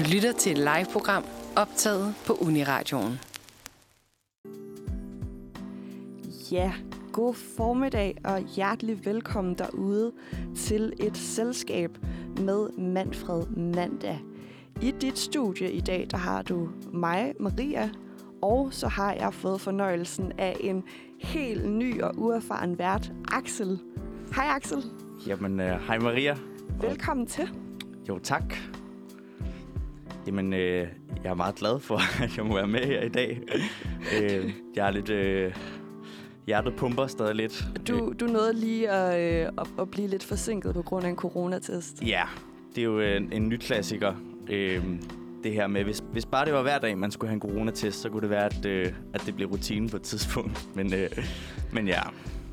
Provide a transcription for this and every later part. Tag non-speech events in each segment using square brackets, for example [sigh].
Du lytter til et live-program optaget på Uniradioen. Ja, god formiddag og hjertelig velkommen derude til et selskab med Manfred Mandag. I dit studie i dag, der har du mig, Maria, og så har jeg fået fornøjelsen af en helt ny og uerfaren vært, Axel. Hej Axel. Jamen, øh, hej Maria. Velkommen til. Jo, tak. Jamen, øh, jeg er meget glad for, [laughs] at jeg må være med her i dag. øh, jeg er lidt... Øh, hjertet pumper stadig lidt. Du, du nåede lige at, øh, at, at blive lidt forsinket på grund af en coronatest. Ja, det er jo en, en ny klassiker. Øh, det her med, hvis, hvis bare det var hver dag, man skulle have en coronatest, så kunne det være, at, øh, at det blev rutine på et tidspunkt. [laughs] Men, øh, men ja.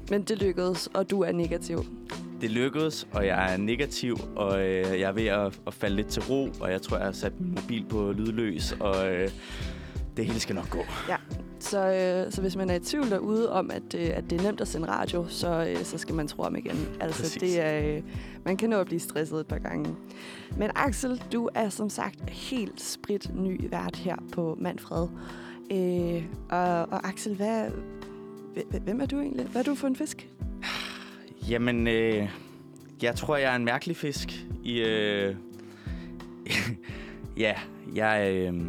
Men det lykkedes, og du er negativ. Det lykkedes, og jeg er negativ, og øh, jeg er ved at, at falde lidt til ro, og jeg tror, jeg har sat min mobil på lydløs, og øh, det hele skal nok gå. Ja, så, øh, så hvis man er i tvivl derude om, at, øh, at det er nemt at sende radio, så, øh, så skal man tro om igen. Altså, Præcis. det er, øh, man kan nå at blive stresset et par gange. Men Axel, du er som sagt helt sprit ny vært her på Manfred. Øh, og, og Axel, hvad, hv- hvem er du egentlig? Hvad er du for en fisk? [laughs] Jamen, øh, jeg tror, jeg er en mærkelig fisk i... Øh, [laughs] ja, jeg... Øh,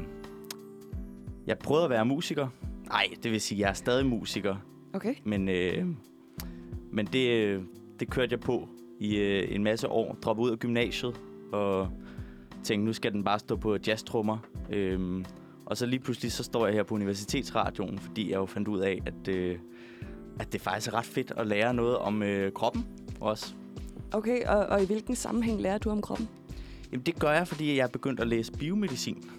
jeg prøvede at være musiker. Nej, det vil sige, jeg er stadig musiker. Okay. Men, øh, men det, øh, det kørte jeg på i øh, en masse år. Droppede ud af gymnasiet og tænkte, nu skal den bare stå på jazztrummer. Øhm, og så lige pludselig så står jeg her på Universitetsradioen, fordi jeg jo fandt ud af, at, øh, at det faktisk er ret fedt at lære noget om øh, kroppen også. Okay, og, og i hvilken sammenhæng lærer du om kroppen? Jamen det gør jeg, fordi jeg er begyndt at læse biomedicin.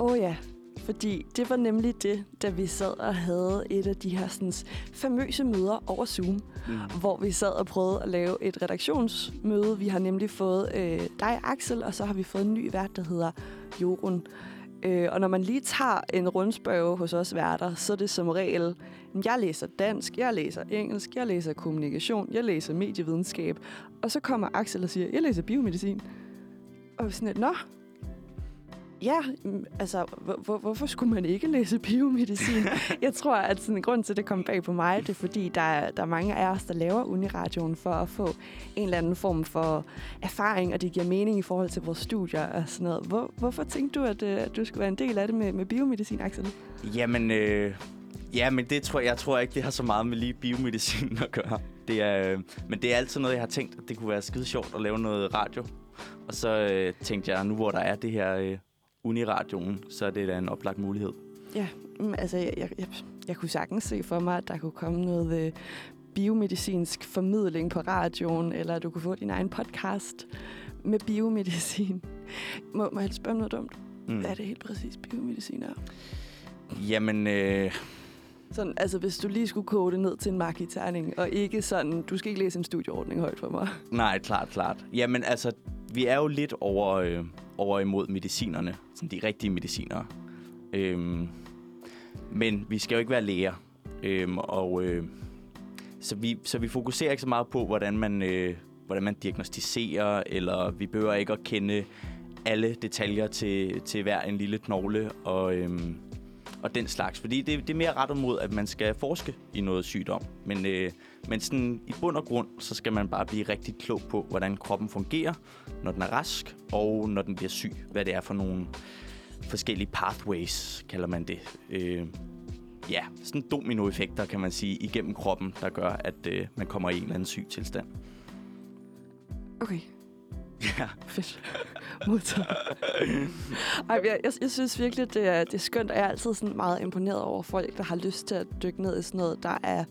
Åh oh, ja, fordi det var nemlig det, da vi sad og havde et af de her sådan, famøse møder over Zoom, Mm. hvor vi sad og prøvede at lave et redaktionsmøde. Vi har nemlig fået øh, dig, Axel, og så har vi fået en ny vært, der hedder Jorun. Øh, og når man lige tager en rundspørge hos os værter, så er det som regel, jeg læser dansk, jeg læser engelsk, jeg læser kommunikation, jeg læser medievidenskab. Og så kommer Axel og siger, jeg læser biomedicin. Og sådan lidt, nå, Ja, mm, altså, hvor, hvor, hvorfor skulle man ikke læse biomedicin? [laughs] jeg tror, at sådan, en grund til, at det kom bag på mig, det er, fordi der er, der er mange af os, der laver Uniradioen for at få en eller anden form for erfaring, og det giver mening i forhold til vores studier og sådan noget. Hvor, hvorfor tænkte du, at, øh, at du skulle være en del af det med, med biomedicin, Axel? Jamen, øh, ja, men det tror jeg tror ikke, det har så meget med lige biomedicin at gøre. Det er, øh, men det er altid noget, jeg har tænkt, at det kunne være skide sjovt at lave noget radio. Og så øh, tænkte jeg, nu hvor der er det her øh, Uniradioen, så er det da en oplagt mulighed. Ja, mm, altså, jeg, jeg, jeg, jeg kunne sagtens se for mig, at der kunne komme noget øh, biomedicinsk formidling på radioen, eller at du kunne få din egen podcast med biomedicin. [laughs] Må, må jeg spørge noget dumt? Mm. Hvad er det helt præcis, biomedicin er? Jamen, øh, Sådan, altså, hvis du lige skulle kode det ned til en markiterning, og ikke sådan, du skal ikke læse en studieordning højt for mig. nej, klart, klart. Jamen, altså, vi er jo lidt over, øh, over imod medicinerne. Sådan de rigtige mediciner. Øhm, men vi skal jo ikke være læger. Øhm, og øh, så, vi, så vi fokuserer ikke så meget på, hvordan man, øh, hvordan man diagnostiserer, eller vi behøver ikke at kende alle detaljer til, til hver en lille knogle og, øhm, og den slags. Fordi det, det er mere rettet mod, at man skal forske i noget sygdom. Men, øh, men sådan, i bund og grund, så skal man bare blive rigtig klog på, hvordan kroppen fungerer, når den er rask, og når den bliver syg. Hvad det er for nogle forskellige pathways, kalder man det. Øh, ja, sådan dominoeffekter, kan man sige, igennem kroppen, der gør, at øh, man kommer i en eller anden syg tilstand. Okay, Ja. fedt. [laughs] Modtaget. Ej, jeg, jeg, jeg synes virkelig, det er, det er skønt, og jeg er altid sådan meget imponeret over folk, der har lyst til at dykke ned i sådan noget, der er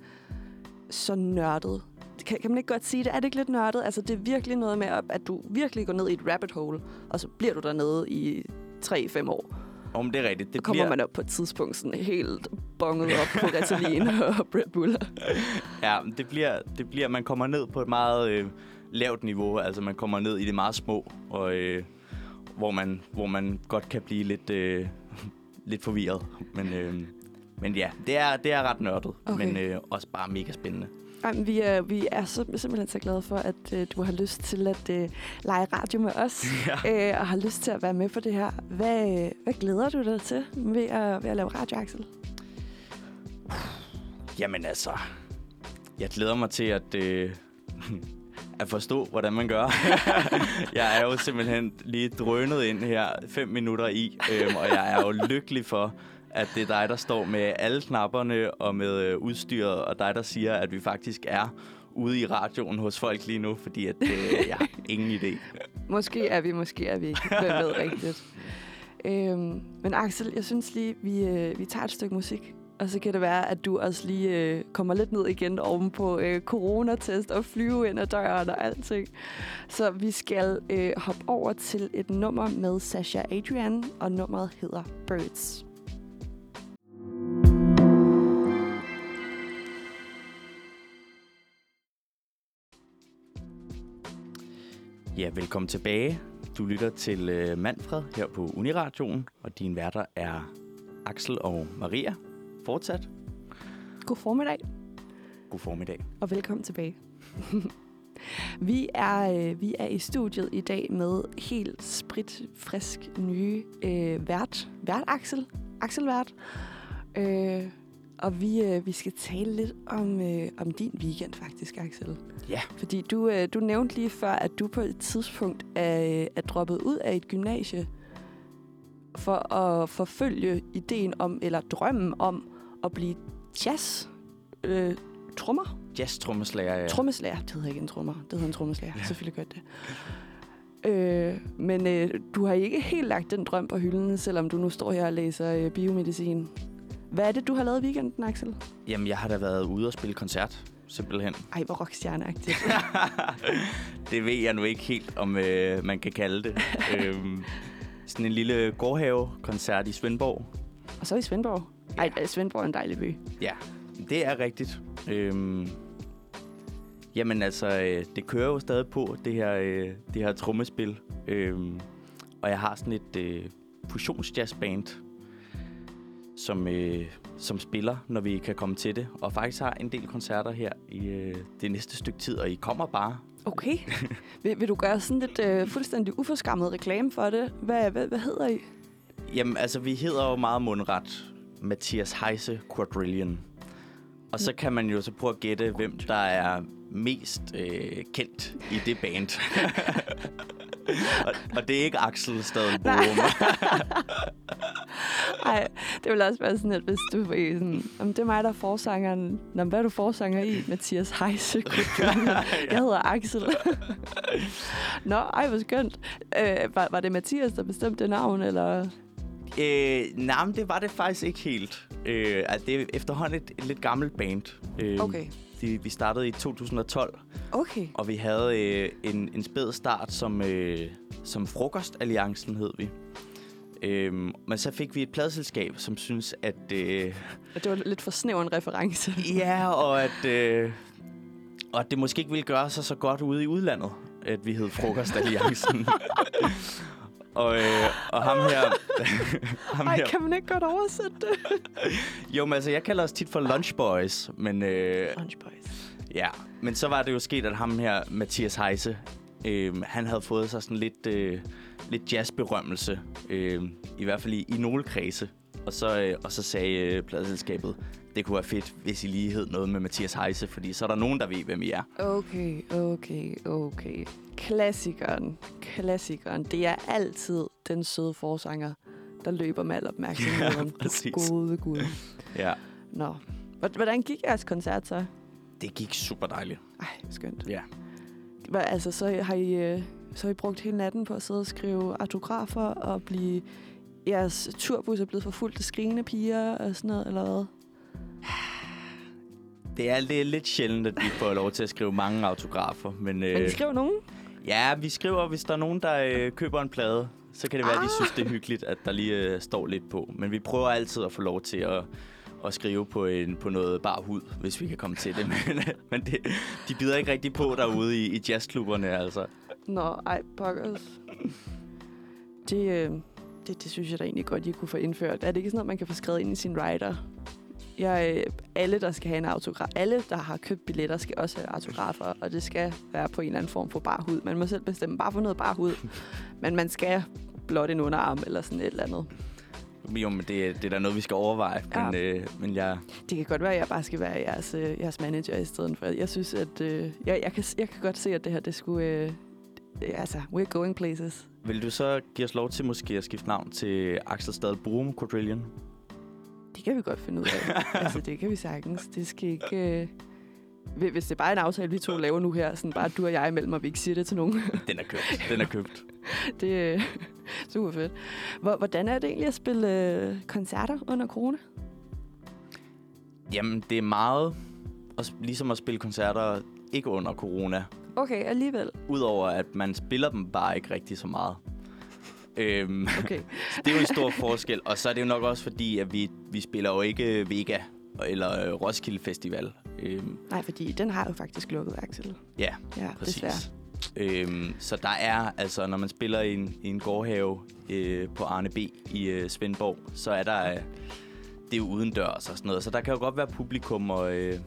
så nørdet. Kan, kan man ikke godt sige det? Er det ikke lidt nørdet? Altså, det er virkelig noget med, at du virkelig går ned i et rabbit hole, og så bliver du dernede i 3-5 år. Om det er rigtigt. Det kommer bliver, man op på et tidspunkt sådan helt bonget op på Ritalin [laughs] og Red Bull. Ja, det bliver, det bliver, man kommer ned på et meget øh, lavt niveau. Altså, man kommer ned i det meget små, og, øh, hvor, man, hvor man godt kan blive lidt, øh, lidt forvirret. Men, øh, men ja, det er, det er ret nørdet, Okay. men øh, også bare mega spændende. Jamen, vi, er, vi er så, simpelthen så glade for, at øh, du har lyst til at øh, lege radio med os, [laughs] Ja. øh, og har lyst til at være med på det her. Hvad, øh, hvad glæder du dig til ved at, ved at lave radio, Axel? Jamen altså, jeg glæder mig til at, øh, at forstå, hvordan man gør. [laughs] jeg er jo simpelthen lige drønet ind her fem minutter i, øhm, og jeg er jo lykkelig for, at det er dig, der står med alle knapperne og med øh, udstyret, og dig, der siger, at vi faktisk er ude i radioen hos folk lige nu, fordi at, øh, jeg har [laughs] ingen idé. Måske er vi, måske er vi ikke. Hvem ved [laughs] rigtigt. Øhm, men Axel, jeg synes lige, vi, øh, vi tager et stykke musik. Og så kan det være, at du også lige øh, kommer lidt ned igen oven på øh, coronatest og flyve ind ad døren og alting. Så vi skal øh, hoppe over til et nummer med Sasha Adrian, og nummeret hedder Birds. Ja, velkommen tilbage. Du lytter til øh, Manfred her på Uniradioen, og dine værter er Axel og Maria. Fortsat. God formiddag. God formiddag. og velkommen tilbage. [laughs] vi, er, øh, vi er i studiet i dag med helt sprit, frisk, nye øh, vært. Vært Axel. Axel vært. Øh, og vi, øh, vi skal tale lidt om, øh, om din weekend faktisk, Axel. Ja. Fordi du, øh, du nævnte lige før, at du på et tidspunkt er, er droppet ud af et gymnasie for at forfølge ideen om, eller drømmen om at blive jazz øh, trommer. Jazz-trommeslager, ja. Trommeslager. Det hedder ikke en trommer. Det hedder en trommeslager. Ja. Selvfølgelig gør det. Øh, men øh, du har ikke helt lagt den drøm på hylden, selvom du nu står her og læser øh, biomedicin. Hvad er det, du har lavet i weekenden, Axel? Jamen, jeg har da været ude og spille koncert, simpelthen. Ej, hvor rockstjerneagtigt. [laughs] det ved jeg nu ikke helt, om øh, man kan kalde det. [laughs] øhm, sådan en lille gårdhave-koncert i Svendborg. og så i Svendborg. Ej, øh, Svendborg er en dejlig by. Ja, det er rigtigt. Øhm, jamen altså, øh, det kører jo stadig på, det her, øh, det her trommespil. Øhm, og jeg har sådan et øh, fusionsjazzband, som, øh, som spiller, når vi kan komme til det. Og faktisk har en del koncerter her i øh, det næste stykke tid, og I kommer bare. Okay. [laughs] vil, vil du gøre sådan lidt øh, fuldstændig uforskammet reklame for det? Hvad, hvad, hvad hedder I? Jamen altså, vi hedder jo meget mundret Mathias Heise Quadrillion. Og så kan man jo så prøve at gætte, hvem der er mest øh, kendt i det band. [laughs] [laughs] og, og det er ikke Axel Stadelborum. [laughs] Ej, det vil også være sådan, at hvis du er sådan, om det er mig, der er forsangeren. Nå, hvad er du forsanger i? Mathias Heise. [laughs] Jeg hedder Axel. Nå, ej, hvor skønt. Øh, var, var det Mathias, der bestemte det navn, eller? øh, nej, men det var det faktisk ikke helt. Øh, altså, det er efterhånden et, et lidt gammelt band. Øh, Okay. De, vi startede i 2012, Okay. og vi havde øh, en, en spæd start som, øh, som Frokostalliancen hed vi. Øhm, men så fik vi et pladselskab, som synes, at... Øh, Det var lidt for snæver en reference. ja, [laughs] og at, øh, og at det måske ikke ville gøre sig så godt ude i udlandet, at vi hed [laughs] Frokostalliancen. Og, øh, og ham her... [laughs] ham Ej, her kan man ikke godt oversætte det? [laughs] jo, men altså, jeg kalder os tit for Lunch Boys, men... Øh, Lunch Boys. Ja, men så var det jo sket, at ham her, Mathias Heise, øh, han havde fået sig sådan lidt, øh, lidt jazzberømmelse, øh, i hvert fald i, i nogle kredse. Og så, øh, og så sagde øh, pladselskabet, det kunne være fedt, hvis I lige hed noget med Mathias Heise, fordi så er der nogen, der ved, hvem I er. Okay, okay, okay. Klassikeren. Klassikeren. Det er altid den søde forsanger, der løber med al opmærksomheden. [laughs] Ja, præcis. Gode Gud. Ja, Nå. Hvordan gik jeres koncert så? det gik super dejligt. Ej, skønt. Ja. Altså, så har, I, øh, så har I brugt hele natten på at sidde og skrive autografer og blive... Jeres turbus er blevet forfulgt af skrigende piger og sådan noget, eller hvad? Det er, det er lidt sjældent, at vi får lov til at skrive mange autografer, men, øh, Men I skriver nogen? ja, vi skriver, hvis der er nogen, der øh, køber en plade, så kan det være, at de Ah. synes, det er hyggeligt, at der lige øh, står lidt på. Men vi prøver altid at få lov til at, at skrive på, en, på noget bar hud, hvis vi kan komme til det. [laughs] Men, men det, de bider ikke rigtig på derude i, i jazzklubberne, altså. Nå, ej, pokkers. Det, øh, det, det synes jeg da egentlig godt, I kunne få indført. Er det ikke sådan noget, man kan få skrevet ind i sin rider? Jeg, øh, alle, der skal have en autograf, alle, der har købt billetter, skal også have autografer, og det skal være på en eller anden form for bar hud. Man må selv bestemme bare for noget bar hud, [laughs] men man skal blot en underarm eller sådan et eller andet. Jo, men det, det er da noget, vi skal overveje. Ja. Men, øh, men jeg, Det kan godt være, at jeg bare skal være jeres, øh, jeres manager i stedet for. Jeg synes, at øh, jeg, jeg, kan, jeg kan godt se, at det her, det skulle... Øh, altså, we're going places. vil du så give os lov til måske at skifte navn til Axel Stad Brum Quadrillion? Det kan vi godt finde ud af. [laughs] altså, det kan vi sagtens. Det skal ikke... Øh... hvi- Hvis det bare er en aftale, vi to laver nu her, sådan bare du og jeg imellem, og vi ikke siger det til nogen, [laughs] Den er købt. Den er købt. det er øh, [laughs] super fedt. Hvor, hvordan er det egentlig at spille øh, koncerter under corona? Jamen, det er meget at, ligesom at spille koncerter ikke under corona. Okay, alligevel. Udover at man spiller dem bare ikke rigtig så meget. Øhm, Okay. [laughs] det er jo en stor forskel. Og så er det jo nok også fordi, at vi, vi spiller jo ikke Vega eller øh, Roskilde Festival. Øhm, Nej, fordi den har jo faktisk lukket, Axel. ja, Ja, præcis. desværre. Øhm, så der er, altså når man spiller i en, i en gårdhave øh, på Arne B i øh, Svendborg, så er der, øh, det er jo udendørs og sådan noget. Så der kan jo godt være publikum, og, øh,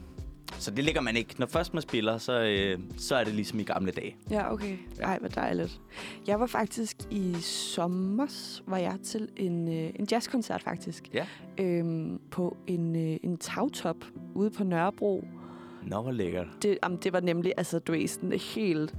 så det ligger man ikke. Når først man spiller, så, øh, så er det ligesom i gamle dage. Ja, okay. Ej, hvor dejligt. Jeg var faktisk i sommer, var jeg til en, øh, en jazzkoncert faktisk. Ja. Øhm, på en, øh, en tagtop ude på Nørrebro. Nå, hvor lækkert. Det, jamen, det var nemlig, altså, du ved, sådan helt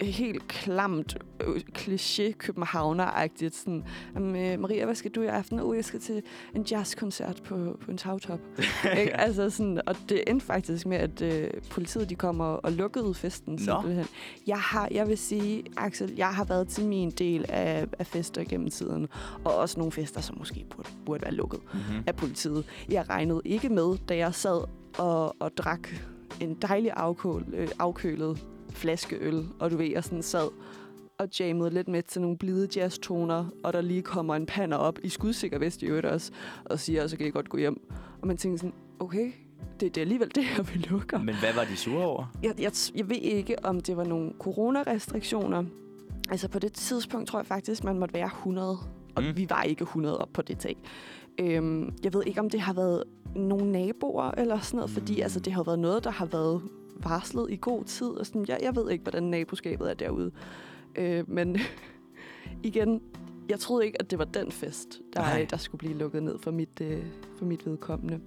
helt klamt, øh, kliché københavner-agtigt. Sådan, øh, Maria, hvad skal du i aften? Oh, jeg skal til en jazzkoncert på, på en tagtop. [laughs] Ikke? Altså sådan, og det endte faktisk med, at øh, politiet de kom og, og lukkede festen Nå. simpelthen. Jeg har, jeg vil sige, Axel, jeg har været til min del af, af fester gennem tiden, og også nogle fester, som måske burde, burde være lukket Mm-hmm. af politiet. Jeg regnede ikke med, da jeg sad og, og drak en dejlig afkøl, øh, afkølet flaske øl, og du ved, jeg sådan sad og jammede lidt med til nogle blide jazztoner, og der lige kommer en pander op i skudsikker vest i øvrigt også, og siger, så kan I godt gå hjem. Og man tænker sådan, okay, det, det er alligevel det her, vi lukker. Men hvad var de sure over? Jeg, jeg, jeg ved ikke, om det var nogle coronarestriktioner. Altså på det tidspunkt tror jeg faktisk, man måtte være 100. Og Mm. vi var ikke 100 op på det tag. Øhm, jeg ved ikke, om det har været nogle naboer eller sådan noget, fordi Mm. altså, det har været noget, der har været varslet i god tid. Og sådan, jeg, jeg ved ikke, hvordan naboskabet er derude. Øh, men [laughs] igen, jeg troede ikke, at det var den fest, Nej. der, der skulle blive lukket ned for mit, øh, for mit vedkommende.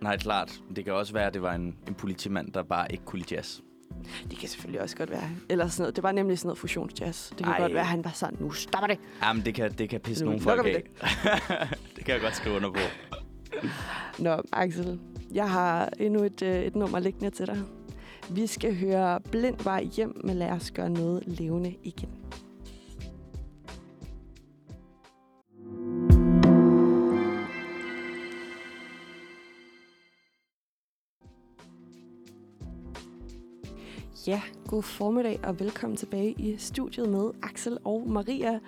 Nej, klart. Det kan også være, at det var en, en politimand, der bare ikke kunne lide jazz. Det kan selvfølgelig også godt være. Eller sådan noget. Det var nemlig sådan noget fusionsjazz. Det kan Ej. Godt være, at han var sådan, nu stopper det. Jamen, det kan, det kan pisse Nu nogle folk af. [laughs] det kan jeg godt skrive under på. Nå, Axel. Jeg har endnu et, øh, et nummer liggende til dig. Vi skal høre Blind vej hjem, med lad os gøre noget levende igen. Ja, god formiddag og velkommen tilbage i studiet med Axel og Maria,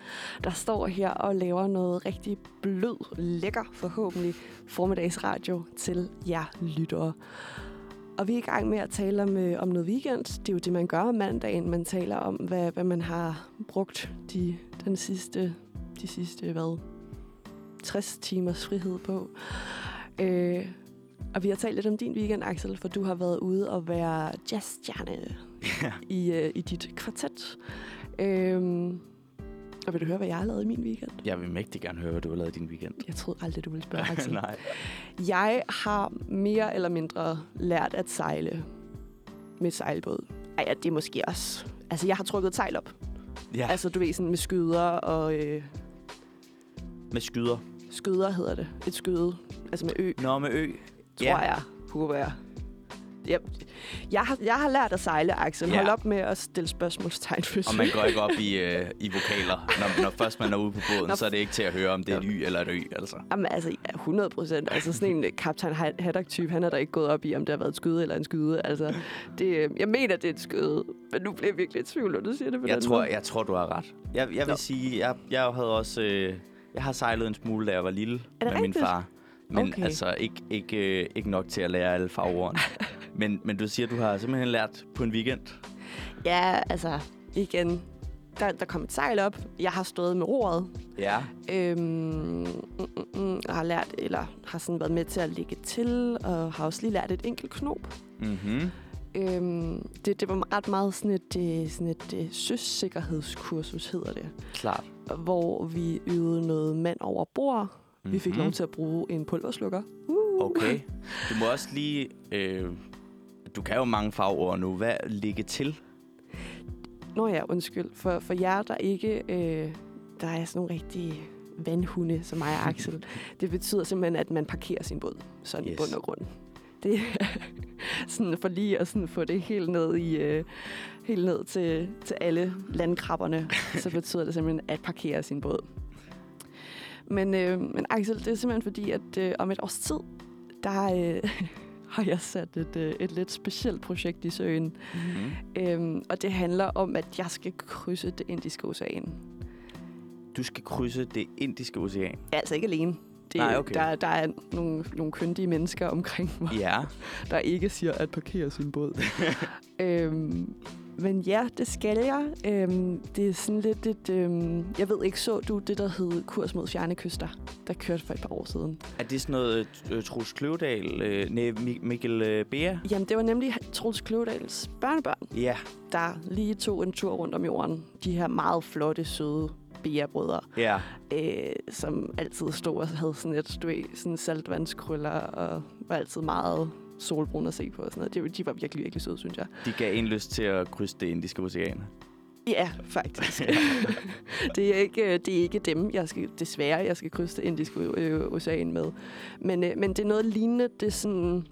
der står her og laver noget rigtig blød, lækker forhåbentlig formiddagsradio til jer lyttere. Og vi er i gang med at tale om, øh, om noget weekend. Det er jo det, man gør om mandagen. Man taler om, hvad, hvad man har brugt de, den sidste, de sidste, hvad, 60 timers frihed på. Øh, og vi har talt lidt om din weekend, Axel, for du har været ude og være jazzstjerne Ja. i, øh, i dit kvartet. Øhm, og vil du høre, hvad jeg har lavet i min weekend? Jeg vil mægtig gerne høre, hvad du har lavet i din weekend. Jeg troede aldrig, du ville spørge, [laughs] Axel. Nej. Jeg har mere eller mindre lært at sejle med sejlbåd. Ej, ja, det er måske også... Altså, jeg har trukket et sejl op. Ja. Altså, du ved, sådan med skyder og... Øh, med skyder. skyder hedder det. Et skyde. Altså med ø, Nå, med ø. Tror Ja. jeg. Håber jeg. Jeg, jeg, har, jeg har lært at sejle, Axel. Ja. Hold op med at stille spørgsmålstegn for Og man går ikke op i, øh, i vokaler. Når, når først man er ude på båden, Nå. så er det ikke til at høre, om det er et y eller et ø, altså. Jamen altså, ja, 100 procent. Altså sådan en kaptajn Haddock-type, han er der ikke gået op i, om det har været et skyde eller en skyde. Altså, det, øh, jeg mener, det er et skyde, men nu bliver jeg virkelig i tvivl, når du siger det på Jeg den tror, måde. jeg tror, du har ret. Jeg, jeg vil Nå. sige, jeg, jeg havde også... Øh, jeg har sejlet en smule, da jeg var lille med min rigtigt? far. Men Okay. altså ikke, ikke, øh, ikke nok til at lære alle farverne. [laughs] men, men du siger, du har simpelthen lært på en weekend. Ja, altså, igen, der, der kom et sejl op. Jeg har stået med roret. Ja. Øhm, mm, mm, mm, og har lært, eller har sådan været med til at lægge til, og har også lige lært et enkelt knop. Mm-hmm. Øhm, det, det var ret meget sådan et, øh, sådan et, et søsikkerhedskursus, hedder det. Klart. Hvor vi øvede noget mand over bord. Mm-hmm. Vi fik lov til at bruge en pulverslukker. Uh. Okay. [laughs] Du må også lige... Øh, du kan jo mange fagord nu. Hvad ligge til? Nå ja, undskyld. For, for jer, der ikke... Øh, der er sådan nogle rigtige vandhunde, som mig og Axel. [laughs] det betyder simpelthen, at man parkerer sin båd. Sådan yes. i bund og grund. Det er [laughs] sådan for lige at sådan få det helt ned i øh, helt ned til, til alle landkrabberne, så betyder det simpelthen at parkere sin båd. Men, øh, men Axel, det er simpelthen fordi, at øh, om et års tid, der øh, [laughs] har jeg sat et, øh, et lidt specielt projekt i søen. Mm-hmm. Øhm, og det handler om, at jeg skal krydse det indiske ocean. Du skal krydse det indiske ocean? Ja, altså ikke alene. Det, Nej, okay. der, der er nogle, nogle kyndige mennesker omkring mig, Ja. der ikke siger at parkere sin båd. [laughs] øhm, men ja, det skal jeg. Øhm, det er sådan lidt et... Øhm, jeg ved ikke, så du det, der hed Kurs mod Fjerne Kyster, der kørte for et par år siden? Er det sådan noget uh, Troels Kløvedal? Uh, nej, Mi- Mikkel uh, Bea? Jamen, det var nemlig Troels Kløvedals børnebørn, Ja. der lige tog en tur rundt om jorden. De her meget flotte, søde bærebrødre, Ja. øh, som altid stod og havde sådan et, du ved, sådan saltvandskrøller, og var altid meget solbrun at se på. Og sådan noget. De, de var virkelig, virkelig søde, synes jeg. De gav en lyst til at krydse det indiske ocean. Ja, faktisk. [laughs] det, er ikke, det er ikke dem, jeg skal, desværre, jeg skal krydse det indiske øh, ocean med. Men, øh, men det er noget lignende. Det er sådan,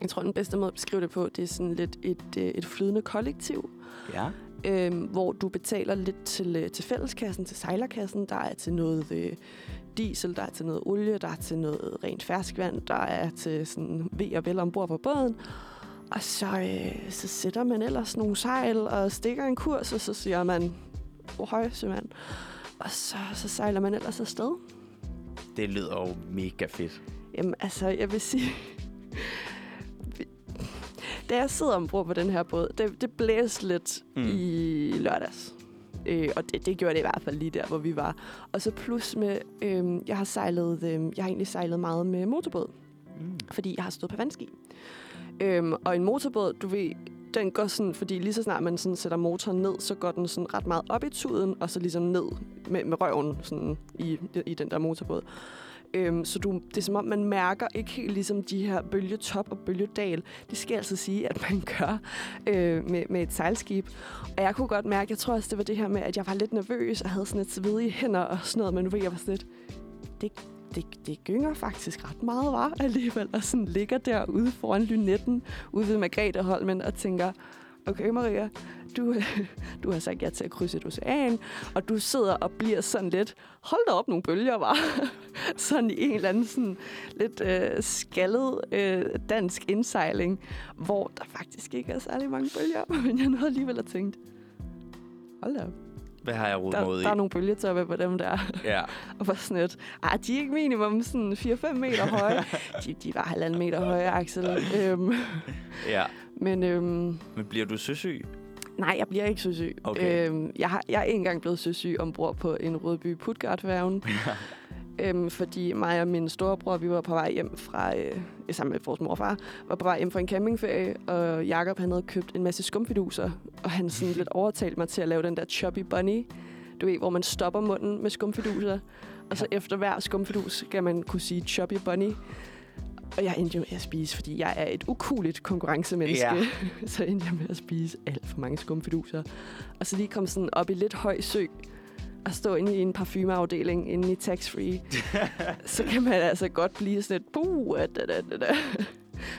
jeg tror, den bedste måde at beskrive det på, det er sådan lidt et, øh, et flydende kollektiv, Ja. øh, hvor du betaler lidt til, øh, til fælleskassen, til sejlerkassen. Der er til noget øh, diesel, der er til noget olie, der er til noget rent ferskvand, der er til sådan ved og vel ombord på båden. Og så, øh, så sætter man ellers nogle sejl og stikker en kurs, og så siger man, ohøj, sømand. Og så, så sejler man ellers afsted. Det lyder jo mega fedt. Jamen, altså, jeg vil sige... [laughs] da jeg sidder ombord på den her båd, det, det blæste lidt mm. i lørdags. Øh, og det, det gjorde det i hvert fald lige der, hvor vi var. Og så plus med, øh, jeg har sejlet, øh, jeg har egentlig sejlet meget med motorbåd, Mm. fordi jeg har stået på vandski. Øhm, og en motorbåd, du ved, den går sådan, fordi lige så snart man sådan sætter motoren ned, så går den sådan ret meget op i tuden, og så ligesom ned med, med røven sådan i, i den der motorbåd. Øhm, så du, det er som om, man mærker ikke helt ligesom de her bølgetop og bølgedal. Det skal altså sige, at man gør øh, med, med et sejlskib. Og jeg kunne godt mærke, jeg tror også, det var det her med, at jeg var lidt nervøs og havde sådan et svedige hænder og sådan noget, men nu ved jeg var sådan lidt, det, det, det gynger faktisk ret meget, var [laughs] alligevel, og sådan ligger derude foran lynetten, ude ved Margrethe Holmen, og tænker, okay Maria, du, [laughs] du har sagt ja til at krydse et ocean, og du sidder og bliver sådan lidt, hold da op nogle bølger, var [laughs] sådan i en eller anden sådan lidt øh, skaldet øh, dansk indsejling, hvor der faktisk ikke er særlig mange bølger, [laughs] men jeg nåede alligevel at tænke, hold da op, hvad har jeg rodet der, mod i? der er nogle bølgetoppe på dem der. Ja. [laughs] Og var sådan et, ah, de er ikke minimum sådan 4-5 meter høje. de, de var halvanden meter høje, Axel. Øhm, ja. men øhm, Men bliver du søsyg? nej, jeg bliver ikke søsyg. Okay. Øhm, jeg, har, jeg er ikke engang blevet søsyg ombord på en Rødby Putgard-færgen. Øhm, fordi mig og min storebror, vi var på vej hjem fra, øh, sammen med vores mor og far, var på vej hjem fra en campingferie, og Jakob han havde købt en masse skumfiduser, og han sådan [laughs] lidt overtalte mig til at lave den der choppy bunny, du ved, hvor man stopper munden med skumfiduser, og så efter hver skumfidus skal man kunne sige choppy bunny. Og jeg endte jo med at spise, fordi jeg er et ukuligt konkurrencemenneske. Ja. [laughs] så endte jeg med at spise alt for mange skumfiduser. Og så lige kom sådan op i lidt høj sø, og stå inde i en parfumeafdeling inde i tax-free, [laughs] så kan man altså godt blive sådan et buh, da, da, da, da.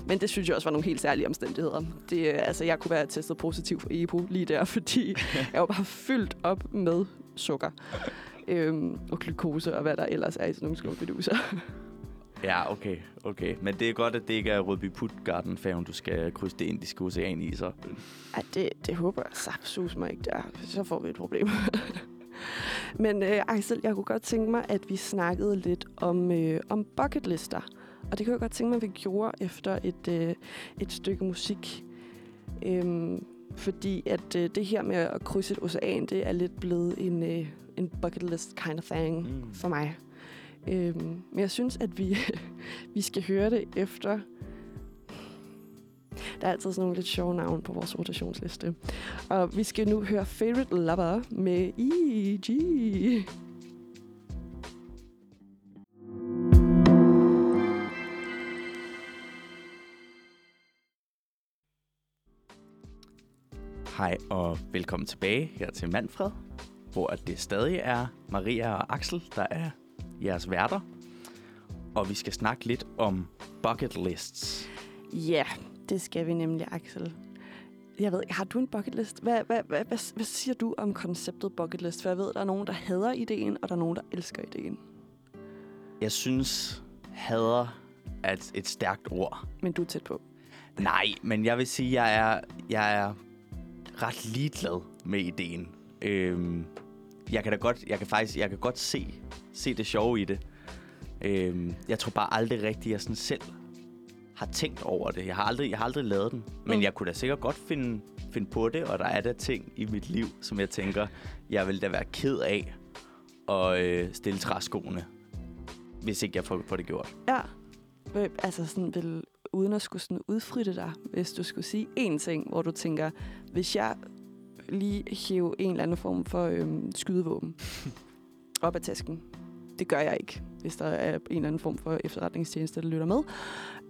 Men det synes jeg også var nogle helt særlige omstændigheder. Det, altså, jeg kunne være testet positiv for EPO lige der, fordi jeg var bare fyldt op med sukker. Øhm, og glukose og hvad der ellers er i sådan nogle skumfiduser. Ja, okay, okay. Men det er godt, at det ikke er Rødby Putgarden færgen du skal krydse det indiske ocean i, så. Ej, det, det håber jeg sapsus mig ikke der. Så får vi et problem. Men øh, Axel, jeg kunne godt tænke mig, at vi snakkede lidt om, øh, om bucketlister. Og det kunne jeg godt tænke mig, at vi gjorde efter et, øh, et stykke musik. Øhm, fordi at øh, det her med at krydse et ocean, det er lidt blevet en, øh, en bucket list kind of thing Mm. for mig. Øhm, men jeg synes, at vi, [laughs] vi skal høre det efter... Der er altid sådan nogle lidt sjove navne på vores rotationsliste. Og vi skal nu høre Favorite Lover med E.G. Hej og velkommen tilbage her til Manfred, hvor det stadig er Maria og Axel, der er jeres værter. Og vi skal snakke lidt om bucket lists. Ja, yeah, det skal vi nemlig, Axel. Jeg ved, har du en bucket list? Hvad, hvad, hvad, hvad, hvad siger du om konceptet bucket list? For jeg ved, der er nogen, der hader ideen, og der er nogen, der elsker ideen. Jeg synes, hader er et, et stærkt ord. Men du er tæt på. Nej, men jeg vil sige, at jeg er, jeg er ret ligeglad med ideen. Øhm, jeg kan da godt, jeg kan faktisk, jeg kan godt se, se det sjove i det. Øhm, jeg tror bare aldrig rigtigt, jeg sådan selv har tænkt over det. Jeg har aldrig, jeg har aldrig lavet den. Men Mm. jeg kunne da sikkert godt finde, finde på det, og der er der ting i mit liv, som jeg tænker, jeg vil da være ked af at øh, stille træskoene, hvis ikke jeg får, får det gjort. Ja. Øh, Altså sådan, vil, uden at skulle sådan udfritte dig, hvis du skulle sige én ting, hvor du tænker, hvis jeg lige hæve en eller anden form for øhm, skydevåben [laughs] op af tasken. Det gør jeg ikke, hvis der er en eller anden form for efterretningstjeneste, der lytter med.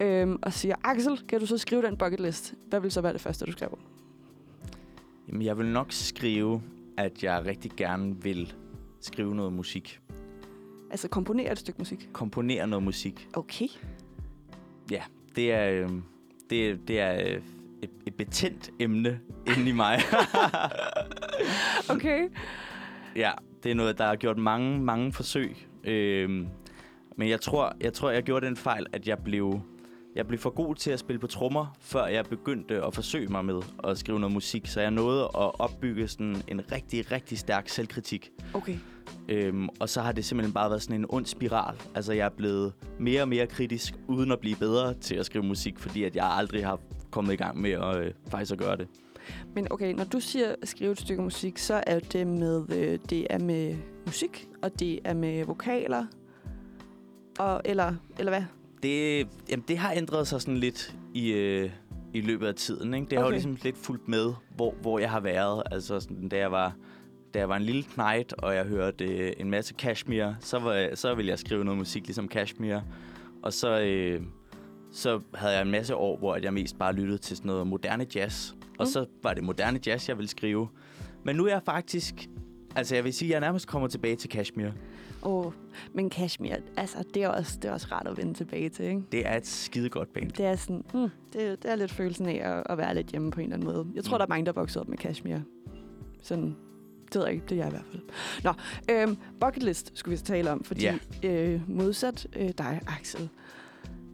Øhm, og siger, Axel, kan du så skrive den bucket list? Hvad vil så være det første, du skriver? Jamen, jeg vil nok skrive, at jeg rigtig gerne vil skrive noget musik. Altså komponere et stykke musik. Komponere noget musik. Okay. Det er, øh, det, det er øh, et, et betændt emne inde i mig. [laughs] Okay. ja, det er noget, der har gjort mange, mange forsøg. Øhm, men jeg tror, jeg tror, jeg gjorde den fejl, at jeg blev, jeg blev for god til at spille på trommer, før jeg begyndte at forsøge mig med at skrive noget musik. Så jeg nåede at opbygge sådan en rigtig, rigtig stærk selvkritik. Okay. Øhm, og så har det simpelthen bare været sådan en ond spiral. Altså, jeg er blevet mere og mere kritisk, uden at blive bedre til at skrive musik, fordi at jeg aldrig har kommet i gang med at øh, faktisk at gøre det. Men okay, når du siger skrive et stykke musik, så er det med, øh, det er med musik, og det er med vokaler, og, eller, eller hvad? Det, jamen, det har ændret sig sådan lidt i, øh, i løbet af tiden. Ikke? Det har Okay. jo ligesom lidt fulgt med, hvor, hvor jeg har været. Altså, sådan, da, jeg var, da jeg var en lille knight, og jeg hørte øh, en masse Kashmir, så, var, så ville jeg skrive noget musik ligesom Kashmir. Og så, øh, så havde jeg en masse år, hvor jeg mest bare lyttede til sådan noget moderne jazz. Og Mm. så var det moderne jazz, jeg ville skrive. Men nu er jeg faktisk... Altså, jeg vil sige, at jeg nærmest kommer tilbage til Kashmir. Åh, men Kashmir, altså, det er, også, det er også rart at vende tilbage til, ikke? Det er et skidegodt band. Det er sådan, hmm, det, det er lidt følelsen af at, at være lidt hjemme på en eller anden måde. Jeg tror, Mm. der er mange, der er vokset op med Kashmir. Sådan, det ved jeg ikke, det er jeg i hvert fald. Nå, øhm, bucket list skulle vi så tale om, fordi Ja. øh, modsat øh, dig, Axel,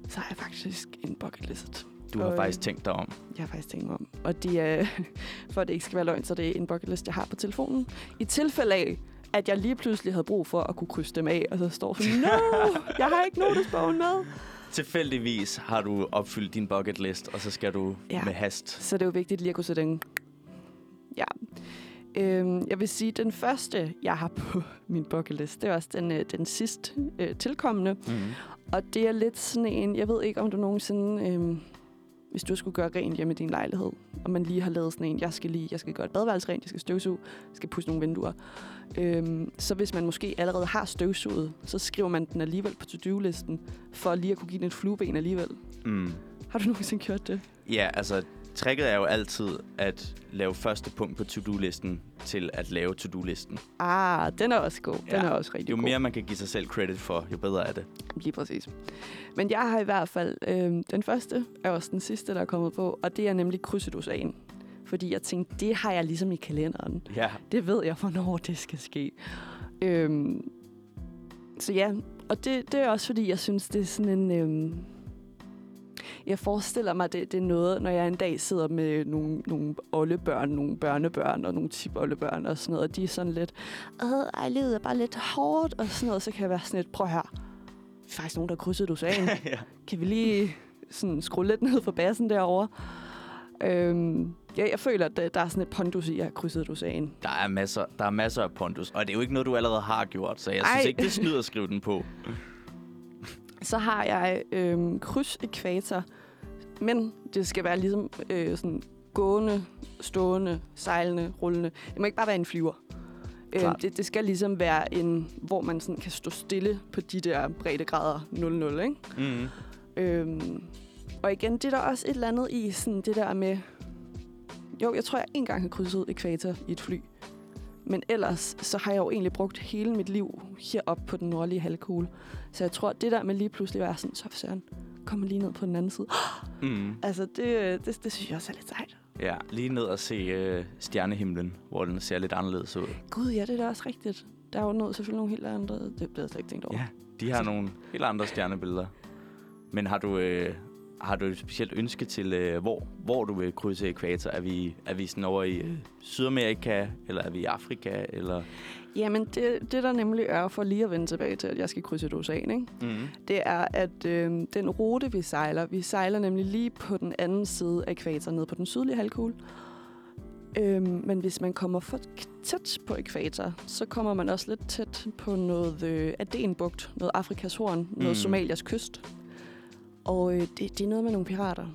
så har jeg faktisk en bucket list. Du har Og, øh, faktisk tænkt dig om. Jeg har faktisk tænkt mig om. Og det er, [laughs] for at det ikke skal være løgn, så det er en bucket list, jeg har på telefonen. I tilfælde af, at jeg lige pludselig havde brug for at kunne krydse dem af, og så står sådan, no, [laughs] jeg har ikke notesbogen med. Tilfældigvis har du opfyldt din bucket list, og så skal du Ja. med hast. Så det er jo vigtigt lige at kunne sætte en... Ja. Øhm, jeg vil sige, den første, jeg har på [laughs] min bucket list, det er også den, øh, den sidst øh, tilkommende. Mm. Og det er lidt sådan en, jeg ved ikke, om du nogensinde, øhm, hvis du skulle gøre rent hjemme i din lejlighed, og man lige har lavet sådan en, jeg skal lige, jeg skal gøre et badeværelse rent, jeg skal støvsuge, jeg skal pusse nogle vinduer. Øhm, så hvis man måske allerede har støvsuget, så skriver man den alligevel på to-do-listen, for lige at kunne give den et flueben alligevel. Mm. Har du nogensinde gjort det? Ja, altså, tricket er jo altid at lave første punkt på to-do-listen til at lave to-do-listen. Ah, den er også god. Den Ja. er også rigtig Jo god. mere man kan give sig selv credit for, jo bedre er det. Lige præcis. Men jeg har i hvert fald, øh, den første er også den sidste, der er kommet på, og det er nemlig krydset ocean. Fordi jeg tænkte, det har jeg ligesom i kalenderen. Ja. Det ved jeg, hvornår det skal ske. Øhm, så ja, og det, det er også fordi, jeg synes, det er sådan en... Øhm, jeg forestiller mig, det, det er noget, når jeg en dag sidder med nogle, nogle oldebørn, nogle børnebørn og nogle tipoldebørn og sådan noget, og de er sådan lidt, Åh, ej, livet er bare lidt hårdt og sådan noget, så kan jeg være sådan lidt, prøv at høre, der er faktisk nogen, der krydset ocean. [laughs] ja. Kan vi lige sådan skrue lidt ned for bassen derovre? Øhm, ja, jeg føler, at der- der er sådan et pondus i at krydset et ocean. Der er, masser, der er masser af pondus, og det er jo ikke noget, du allerede har gjort, så jeg Ej. synes ikke, det snyder at skrive den på. Så har jeg øhm, kryds ekvator, men det skal være ligesom øh, sådan gående, stående, sejlende, rullende. Det må ikke bare være en flyver. Klart. det, det skal ligesom være en, hvor man sådan kan stå stille på de der breddegrader 0-0, ikke? Mm. Øhm, og igen, det er der også et eller andet i sådan det der med... Jo, jeg tror, jeg en gang har krydset ekvator i et fly. Men ellers, så har jeg jo egentlig brugt hele mit liv heroppe på den nordlige halvkugle. Så jeg tror, det der med lige pludselig at være sådan, så søren, kommer lige ned på den anden side. [gasps] Mm. Altså, det, det, det synes jeg også er lidt sejt. Ja, lige ned og se øh, stjernehimlen, hvor den ser lidt anderledes ud. Gud, ja, det er da også rigtigt. Der er jo noget, selvfølgelig nogle helt andre... Det blev jeg slet ikke tænkt over. Ja, de har nogle helt andre stjernebilleder. Men har du, øh, har du et specielt ønske til, øh, hvor, hvor du vil krydse ekvator? Er vi, er vi sådan over i øh, Sydamerika, eller er vi i Afrika? Eller? Jamen, det, det der nemlig er, for lige at vende tilbage til, at jeg skal krydse et ocean, ikke? Mm. det er, at øh, den rute, vi sejler, vi sejler nemlig lige på den anden side af ekvator, nede på den sydlige halvkugle. Øhm, men hvis man kommer for tæt på ekvator, så kommer man også lidt tæt på noget øh, Adenbugt, noget Afrikas horn, noget Mm. Somalias kyst. Og øh, det, det er noget med nogle pirater.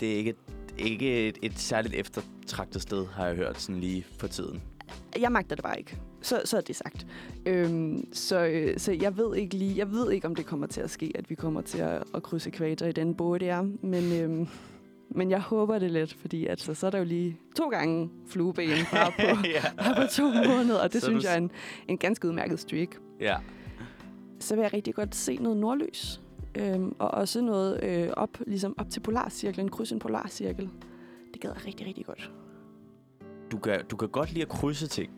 Det er ikke, et, ikke et, et særligt eftertragtet sted, har jeg hørt sådan lige for tiden. Jeg magter det bare ikke. Så, så er det sagt. Øhm, så, øh, så jeg ved ikke lige, jeg ved ikke, om det kommer til at ske, at vi kommer til at, at krydse ekvator i den båd, det er. Men, øhm, men jeg håber det lidt, fordi altså, så er der jo lige to gange flueben [laughs] bare på, ja. bare på to måneder, og det Så synes du- jeg er en, en ganske udmærket streak. ja. Så vil jeg rigtig godt se noget nordlys. Øhm, og også noget øh, op, ligesom op til polarcirklen, kryds en polarcirkel. Det gad jeg rigtig, rigtig godt. Du kan, du kan godt lide at krydse ting.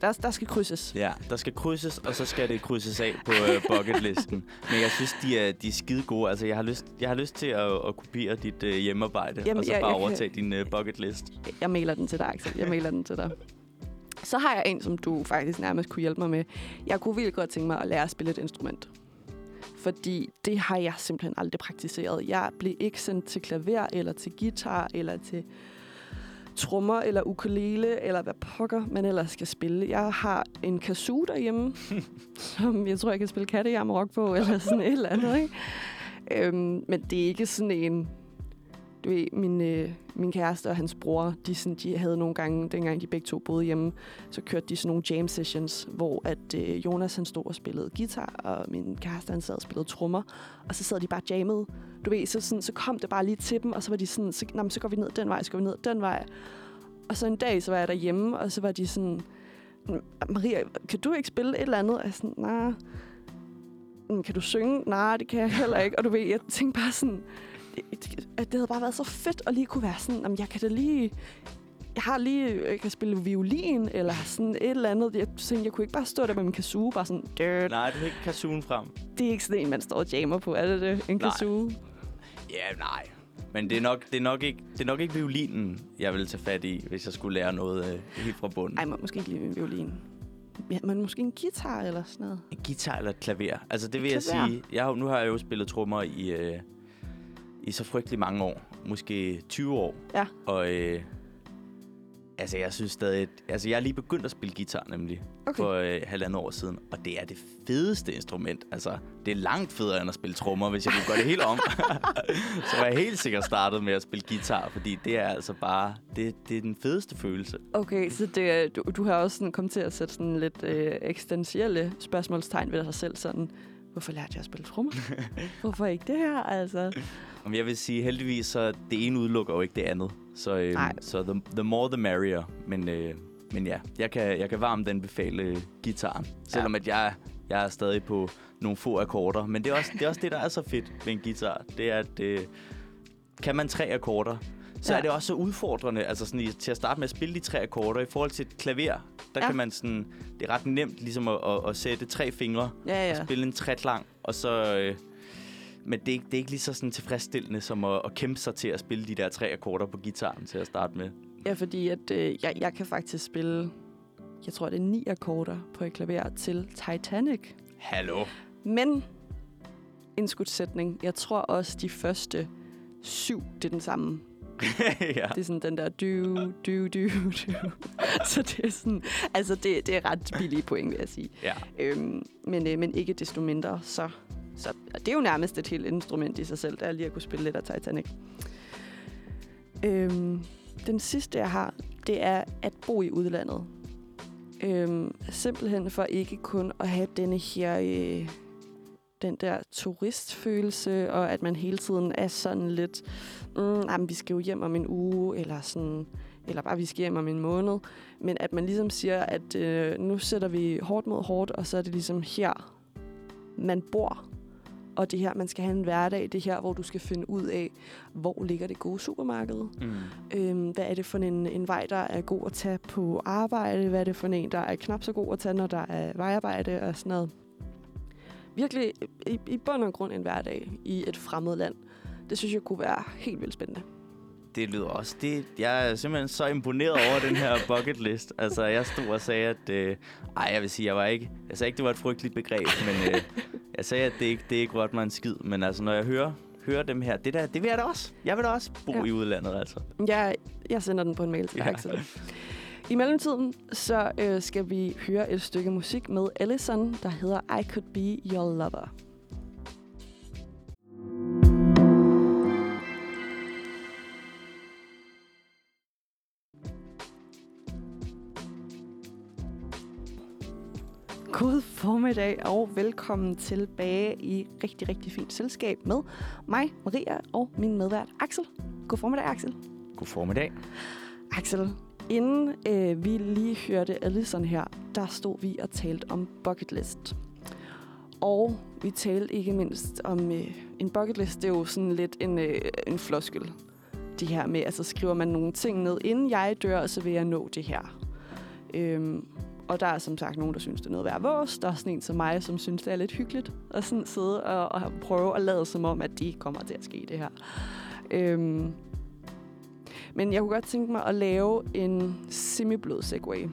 Der, der skal krydses. Ja, der skal krydses, og så skal det krydses af på øh, bucketlisten. Men jeg synes, de er, de er skide gode. Altså, jeg har lyst, jeg har lyst til at, at kopiere dit øh, hjemmearbejde, Jamen, og så jeg- bare jeg kan- overtage din øh, bucketlist. Jeg mailer den til dig, Axel. Jeg mailer den til dig. Så har jeg en, som du faktisk nærmest kunne hjælpe mig med. Jeg kunne virkelig godt tænke mig at lære at spille et instrument. Fordi det har jeg simpelthen aldrig praktiseret. Jeg blev ikke sendt til klaver, eller til guitar, eller til trommer, eller ukulele, eller hvad pokker man ellers skal spille. Jeg har en kazoo derhjemme, [laughs] som jeg tror, jeg kan spille kattejam rock på, eller sådan et eller andet. Ikke? Øhm, men det er ikke sådan en du ved, min, øh, min kæreste og hans bror, de, sådan, de havde nogle gange, dengang de begge to boede hjemme, så kørte de sådan nogle jam sessions, hvor at øh, Jonas han stod og spillede guitar, og min kæreste han sad og spillede trommer, og så sad de bare jammede. Du ved, så, sådan, så kom det bare lige til dem, og så var de sådan, så, men så går vi ned den vej, så går vi ned den vej. Og så en dag, så var jeg derhjemme, og så var de sådan, Maria, kan du ikke spille et eller andet? Og jeg sådan, nej. Nah. Kan du synge? Nej, det kan jeg heller ikke. Og du ved, jeg tænkte bare sådan, at det havde bare været så fedt at lige kunne være sådan, jamen, jeg kan da lige... Jeg har lige, jeg kan spille violin, eller sådan et eller andet. Jeg, tænkte, jeg kunne ikke bare stå der med min kazoo, bare sådan, Dirt. Nej, du kan ikke kazooen frem. det er ikke sådan en, man står og jammer på, er det det? En Nej. kazoo? Ja, nej. Men det er, nok, det, er nok ikke, det er nok ikke violinen, jeg vil tage fat i, hvis jeg skulle lære noget øh, helt fra bunden. Ej, man måske ikke lige violin. Ja, men måske en guitar eller sådan noget. En guitar eller et klaver. Altså det vil Et jeg klaver? sige. Jeg, nu har jeg jo spillet trommer i, øh, i så frygtelig mange år. Måske 20 år. Ja. Og øh, altså jeg synes stadig... Altså jeg er lige begyndt at spille guitar nemlig. Okay. For øh, halvandet år siden. Og det er det fedeste instrument. Altså det er langt federe end at spille trommer, hvis jeg kunne gøre det helt om. [laughs] så var jeg helt sikkert startet med at spille guitar. Fordi det er altså bare... Det, det er den fedeste følelse. Okay, så det, du, du har også sådan kommet til at sætte sådan lidt øh, eksistentielle spørgsmålstegn ved dig selv. Sådan, hvorfor lærte jeg at spille trommer? [laughs] hvorfor ikke det her? Altså, Men jeg vil sige, heldigvis, så det ene udelukker jo ikke det andet. Så, øh, Nej. så the, the more the merrier. Men, øh, men ja, jeg kan, jeg kan varmt anbefale øh, gitaren. Selvom at jeg, jeg er stadig på nogle få akkorder. Men det er, også, det er også det, der er så fedt ved en guitar. Det er, at øh, kan man tre akkorder, så Ja. er det også så udfordrende altså sådan, i- til at starte med at spille de tre akkorder. I forhold til et klaver, der Ja. kan man sådan... Det er ret nemt ligesom at, at, at sætte tre fingre ja, ja. ja. spille en træklang, og så... Øh, men det er, ikke, det er ikke lige så sådan tilfredsstillende som at, at kæmpe sig til at spille de der tre akkorder på gitaren til at starte med. Ja, fordi at, øh, jeg, jeg kan faktisk spille, jeg tror, det er ni akkorder på et klaver til Titanic. Hallo? Men, en skudsætning. Jeg tror også, de første syv, det er den samme. [laughs] ja. Det er sådan den der du, du, du, du. [laughs] Så det er sådan, altså det, det er ret billige point, vil jeg sige. ja. Øhm, men, øh, men ikke desto mindre, så, så det er jo nærmest et helt instrument i sig selv, der er lige at kunne spille lidt af Titanic. Øhm, den sidste, jeg har, det er at bo i udlandet. Øhm, simpelthen for ikke kun at have denne her, øh, den der turistfølelse, og at man hele tiden er sådan lidt, mm, jamen, vi skal jo hjem om en uge, eller sådan, eller bare vi skal hjem om en måned. Men at man ligesom siger, at øh, nu sætter vi hårdt mod hårdt, og så er det ligesom her, man bor. Og det her, man skal have en hverdag. Det her, hvor du skal finde ud af, hvor ligger det gode supermarked. Mm. Øhm, hvad er det for en, en vej, der er god at tage på arbejde? Hvad er det for en, der er knap så god at tage, når der er vejarbejde og sådan noget? Virkelig i, i bund og grund en hverdag i et fremmed land. Det synes jeg kunne være helt vildt spændende. Det lyder også. Det, jeg er simpelthen så imponeret over den her bucket list. Altså, jeg stod og sagde, at... Øh, ej, jeg vil sige, jeg var ikke... Jeg sagde ikke, det var et frygteligt begreb, men øh, jeg sagde, at det ikke, det ikke rørte mig en skid. Men altså, når jeg hører, hører dem her, det, der, det vil jeg da også. Jeg vil da også bo Ja. ja. i udlandet, altså. Jeg, jeg sender den på en mail til Ja. Axel. I mellemtiden så øh, skal vi høre et stykke musik med Ellison, der hedder I Could Be Your Lover. God formiddag og velkommen tilbage i rigtig, rigtig fint selskab med mig, Maria, og min medvært Axel. God formiddag, Axel. God formiddag. Axel, inden øh, vi lige hørte Allison her, der stod vi og talte om bucket list. Og vi talte ikke mindst om øh, en bucket list. Det er jo sådan lidt en, øh, en floskel. Det her med, altså skriver man nogle ting ned, inden jeg dør, så vil jeg nå det her. Øhm, og der er som sagt nogen, der synes, det er noget værd vås. Der er sådan en som mig, som synes, det er lidt hyggeligt at sådan sidde og, og prøve at lade som om, at det kommer til at ske det her. Øhm, men jeg kunne godt tænke mig at lave en semi-blød segway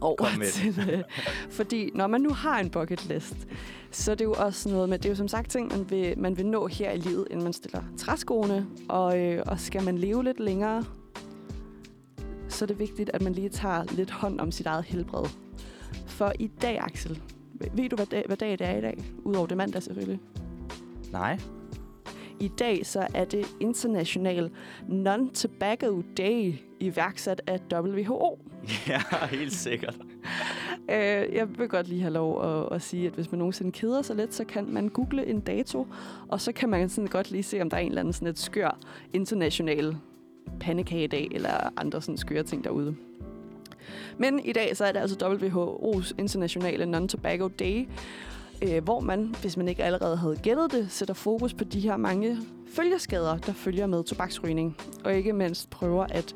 over det. til, øh, fordi når man nu har en bucket list, så er det jo også noget med, det er jo som sagt ting, man vil, man vil nå her i livet, inden man stiller træskoene, og, øh, og skal man leve lidt længere, så er det vigtigt, at man lige tager lidt hånd om sit eget helbred. For i dag, Axel, ved du, hvad dag, hvad dag det er i dag? Udover det mandag selvfølgelig. Nej. I dag så er det International Non-Tobacco Day, iværksat af WHO. [laughs] Ja, helt sikkert. Øh, jeg vil godt lige have lov at, at sige, at hvis man nogensinde keder sig lidt, så kan man google en dato, og så kan man sådan godt lige se, om der er en eller anden sådan et skør international pandekagedag eller andre sådan skøre ting derude. Men i dag så er det altså WHO's internationale Non-Tobacco Day, øh, hvor man, hvis man ikke allerede havde gættet det, sætter fokus på de her mange følgeskader, der følger med tobaksrygning, og ikke mindst prøver at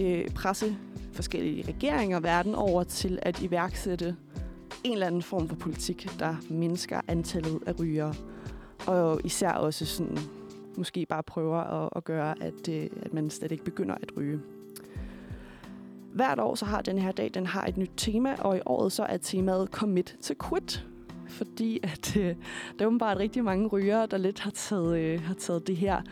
øh, presse forskellige regeringer verden over til at iværksætte en eller anden form for politik, der mindsker antallet af rygere. Og især også sådan, måske bare prøver at, at gøre, at, øh, at man slet ikke begynder at ryge. Hvert år så har den her dag, den har et nyt tema, og i året så er temaet Commit to Quit. Fordi at [laughs] øh, der er åbenbart rigtig mange rygere, der lidt har taget, øh, har taget det her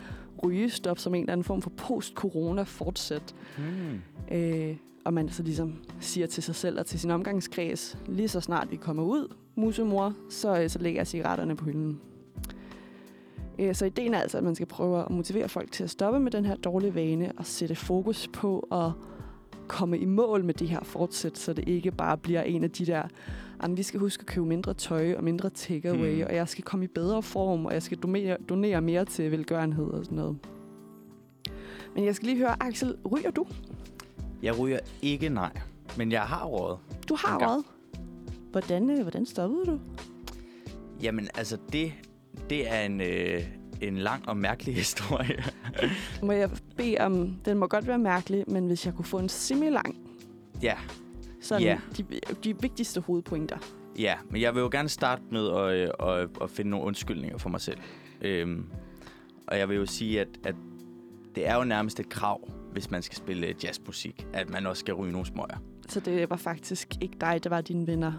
rygestop som en eller anden form for post-corona fortsæt. Hmm. Øh, og man så ligesom siger til sig selv og til sin omgangskreds, lige så snart vi kommer ud, musemor, så, øh, så lægger jeg cigaretterne på hylden. Øh, så ideen er altså, at man skal prøve at motivere folk til at stoppe med den her dårlige vane og sætte fokus på at komme i mål med det her fortsæt, så det ikke bare bliver en af de der, jamen, vi skal huske at købe mindre tøj og mindre takeaway, mm. og jeg skal komme i bedre form, og jeg skal donere, donere mere til velgørenhed og sådan noget. Men jeg skal lige høre, Axel, ryger du? Jeg ryger ikke nej, men jeg har råd. Du har røget. Hvordan, øh, hvordan stoppede du? Jamen, altså, det, det er en, øh, en lang og mærkelig [laughs] historie. Må jeg bede om, den må godt være mærkelig, men hvis jeg kunne få en semi-lang, ja, sådan Ja. de, de vigtigste hovedpointer. ja, men jeg vil jo gerne starte med at, øh, at, at finde nogle undskyldninger for mig selv. Øhm, og jeg vil jo sige, at, at det er jo nærmest et krav, hvis man skal spille jazzmusik, at man også skal ryge nogle smøger. Så det var faktisk ikke dig, det var dine venner.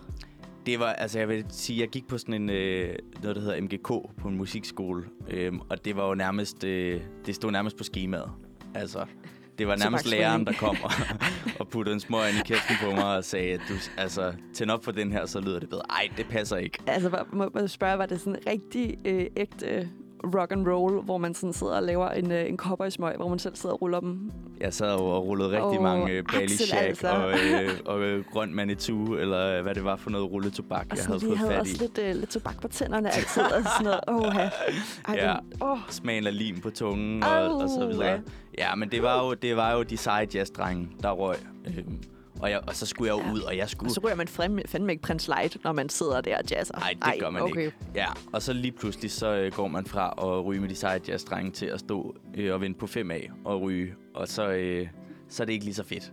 Det var, altså jeg vil sige, jeg gik på sådan en, øh, noget der hedder MGK på en musikskole, øhm, og det var jo nærmest, øh, det stod nærmest på skemaet, Altså, det var nærmest læreren, der kom [laughs] og, og puttede en smøg i kæften på mig og sagde, at du, altså, tænd op for den her, så lyder det bedre. Ej, det passer ikke. Altså, må man spørge, var det sådan rigtig øh, ægte rock and roll, hvor man sådan sidder og laver en, øh, en cowboy-smøg, hvor man selv sidder og ruller dem? Jeg sad jo og rullede rigtig Åh, mange øh, Bali Shack altså. og, øh, [laughs] og øh, grøn Manitou, eller hvad det var for noget rulletobak, Og jeg havde de fået havde fat også i. lidt, øh, lidt tobak på tænderne altid, og sådan noget. [laughs] Åh, Ej, Ja. den, åh, Smagen af lim på tungen og, og så videre. ja. Ja, men det var jo, det var jo de seje jazzdrenge, der røg. Øhm, og, jeg, og så skulle jeg jo ud, og jeg skulle... og så ryger man frem, fandme ikke prins light, når man sidder der og jazzer. Nej, det gør man okay. ikke. Ja, og så lige pludselig så øh, går man fra at ryge med de seje jazzdrenge til at stå øh, og vente på 5A og ryge. Og så, øh, så er det ikke lige så fedt.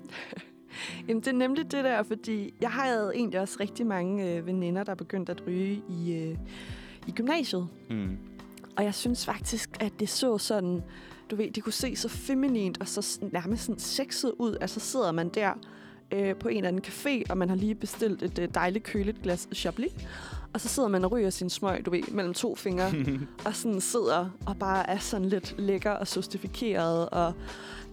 [laughs] Jamen, det er nemlig det der, fordi jeg har egentlig også rigtig mange øh, veninder, der begyndte at ryge i, øh, i gymnasiet. Mm. Og jeg synes faktisk, at det så sådan, du ved, det kunne se så feminint og så nærmest sådan sexet ud. Altså sidder man der øh, på en eller anden café, og man har lige bestilt et øh, dejligt køligt glas Chablis. Og så sidder man og ryger sin smøg, du ved, mellem to fingre. [laughs] og sådan sidder og bare er sådan lidt lækker og sostifikeret. Og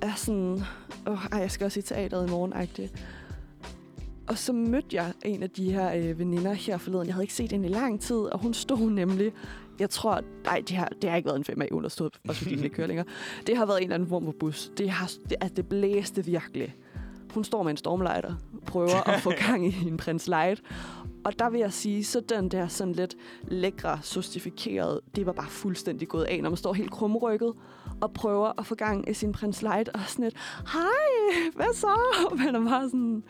er sådan, åh, ej, jeg skal også i teateret i morgen -agtig. Og så mødte jeg en af de her øh, veninder her forleden. Jeg havde ikke set hende i lang tid, og hun stod nemlig jeg tror, nej, det har, det har ikke været en 5 hun har stået, også fordi den ikke kører længere. Det har været en eller anden form for bus. Det, har, det, altså, det blæste virkelig. Hun står med en stormlighter, prøver at få [laughs] gang i en prins light. Og der vil jeg sige, så den der sådan lidt lækre, sostifikerede, det var bare fuldstændig gået af, når man står helt krumrykket og prøver at få gang i sin prins light, og sådan lidt, hej, hvad så? [laughs] Men er bare sådan,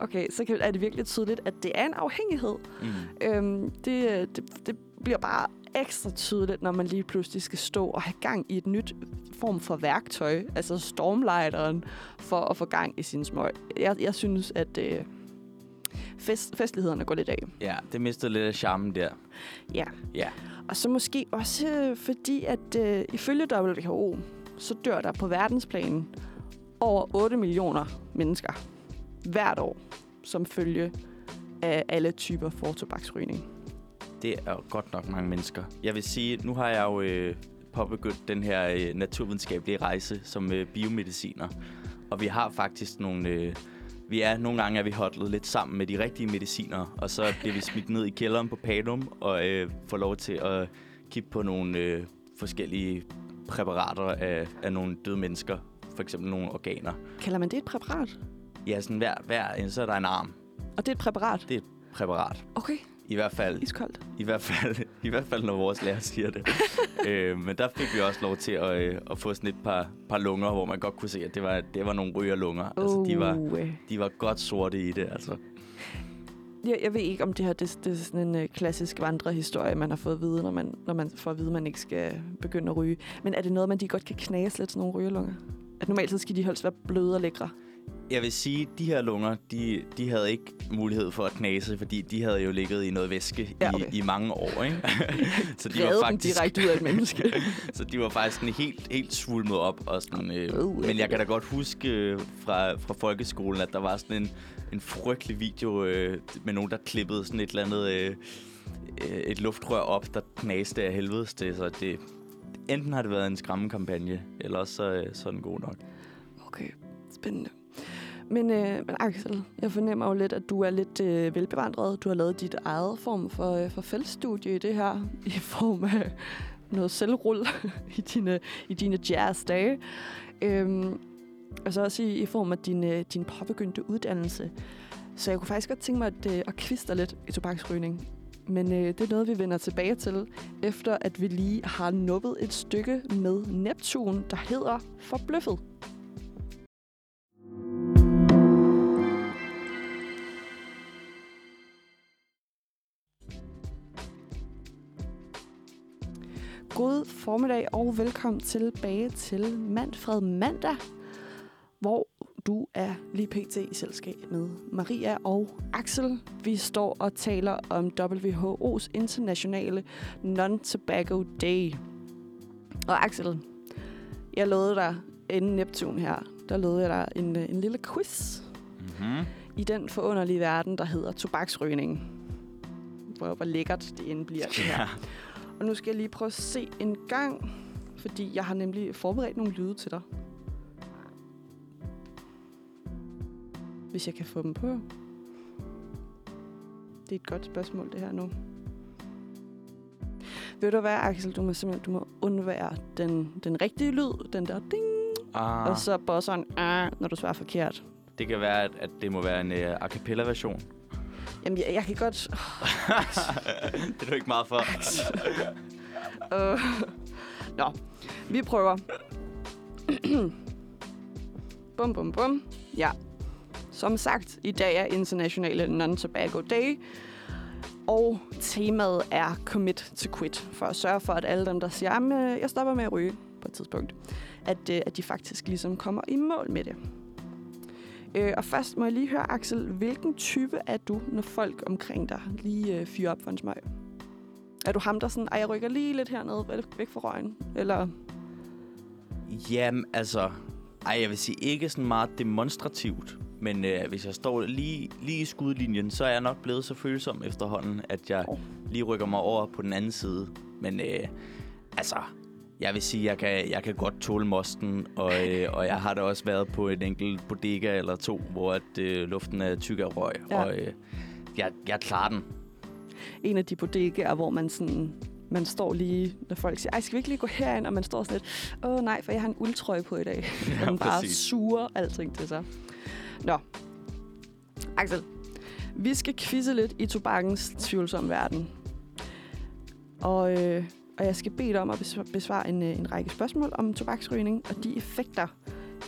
okay, så kan- er det virkelig tydeligt, at det er en afhængighed. Mm. Øhm, det, det, det bliver bare ekstra tydeligt, når man lige pludselig skal stå og have gang i et nyt form for værktøj, altså stormlighteren, for at få gang i sin smøg. Jeg, jeg synes, at øh, fest, festlighederne går lidt af. Ja, det mistede lidt af charmen der. Ja. Ja. Og så måske også øh, fordi, at øh, ifølge WHO, så dør der på verdensplanen over 8 millioner mennesker hvert år, som følge af alle typer fortobaksrygning. Det er godt nok mange mennesker. Jeg vil sige, nu har jeg jo øh, påbegyndt den her øh, naturvidenskabelige rejse som øh, biomediciner. Og vi har faktisk nogle... Øh, vi er nogle gange er vi hotlet lidt sammen med de rigtige mediciner, og så bliver vi smidt ned i kælderen på Panum og øh, får lov til at kigge på nogle øh, forskellige præparater af, af nogle døde mennesker. For eksempel nogle organer. Kalder man det et præparat? Ja, sådan hver, hver en, så er der en arm. Og det er et præparat? Det er et præparat. Okay, I hvert fald iskoldt. I hvert fald, i hvert fald når vores lærer siger det. [laughs] øh, men der fik vi også lov til at, øh, at få sådan et par, par lunger, hvor man godt kunne se, at det var, det var nogle rygerlunger. Oh. Altså, de var, de var godt sorte i det, altså. jeg, jeg ved ikke, om det her det, det er sådan en øh, klassisk vandrehistorie, man har fået at vide, når man, når man får at vide, at man ikke skal begynde at ryge. Men er det noget, man de godt kan knase lidt, sådan nogle rygerlunger? At normalt så skal de helst være bløde og lækre. Jeg vil sige, de her lunger, de, de havde ikke mulighed for at knase, fordi de havde jo ligget i noget væske Ja, okay. i, i mange år, ikke? [laughs] så de var faktisk, direkte ud af et menneske. [laughs] så de var faktisk sådan helt, helt svulmet op. Og sådan, øh, Uh, men jeg kan da godt huske øh, fra, fra folkeskolen, at der var sådan en, en frygtelig video øh, med nogen, der klippede sådan et eller andet øh, øh, et luftrør op, der knaste af helvedes til. Så det, enten har det været en skræmmekampagne, eller også så, øh, så er den god nok. Okay, spændende. Men, øh, men Axel, jeg fornemmer jo lidt, at du er lidt øh, velbevandret. Du har lavet dit eget form for, øh, for fællesstudie i det her, [laughs] i form af noget selvrull i dine, i dine jazz-dage. Øhm, og så også i, i form af din, øh, din påbegyndte uddannelse. Så jeg kunne faktisk godt tænke mig at, øh, at kviste lidt i tobaksrygning. Men øh, det er noget, vi vender tilbage til, efter at vi lige har nuppet et stykke med Neptun, der hedder Forbløffet. God formiddag og velkommen tilbage til Manfred Mandag, hvor du er lige pt. i selskab med Maria og Axel. Vi står og taler om WHO's internationale Non-Tobacco Day. Og Axel, jeg lovede dig inden Neptun her, der lovede jeg dig en, øh, en lille quiz Mm-hmm. i den forunderlige verden, der hedder tobaksrygning. Hvor, hvor lækkert det end bliver. Det her. Og nu skal jeg lige prøve at se en gang, fordi jeg har nemlig forberedt nogle lyde til dig. Hvis jeg kan få dem på. Det er et godt spørgsmål, det her nu. Ved du hvad, Axel? Du må simpelthen du må undvære den, den rigtige lyd, den der ding. Ah. Og så bosseren, ah, når du svarer forkert. Det kan være, at, at det må være en uh, a cappella-version. Jamen, jeg, jeg kan godt... [laughs] det er du ikke meget for. [laughs] Øh. Nå, vi prøver. [clears throat] bum, bum, bum. Ja. Som sagt, i dag er Internationale Non-Tobacco Day. Og temaet er commit to quit. For at sørge for, at alle dem, der siger, at jeg stopper med at ryge på et tidspunkt, at, øh, at de faktisk ligesom kommer i mål med det. Øh, og først må jeg lige høre, Axel, hvilken type er du, når folk omkring dig lige øh, fyrer op for en smøg? Er du ham, der sådan, ej, jeg rykker lige lidt hernede, væk- væk fra røgen? Eller, Jamen, altså... Ej, jeg vil sige ikke sådan meget demonstrativt. Men øh, hvis jeg står lige, lige i skudlinjen, så er jeg nok blevet så følsom efterhånden, at jeg lige rykker mig over på den anden side. Men øh, altså, jeg vil sige, jeg kan, jeg kan godt tåle mosten, og, øh, og jeg har da også været på en enkelt bodega eller to, hvor at, øh, luften er tyk af røg. Ja. Og øh, jeg, jeg klarer den. en af de bodegaer, hvor man sådan man står lige, når folk siger, ej, skal vi ikke lige gå herind? Og man står sådan lidt, åh nej, for jeg har en uldtrøje på i dag. [laughs] Ja, og man bare præcis. suger alting til sig. Nå. Axel, vi skal quizze lidt i tobakkens tvivlsomme verden. Og, øh, og jeg skal bede dig om at besv- besvare en, øh, en række spørgsmål om tobaksrygning og de effekter,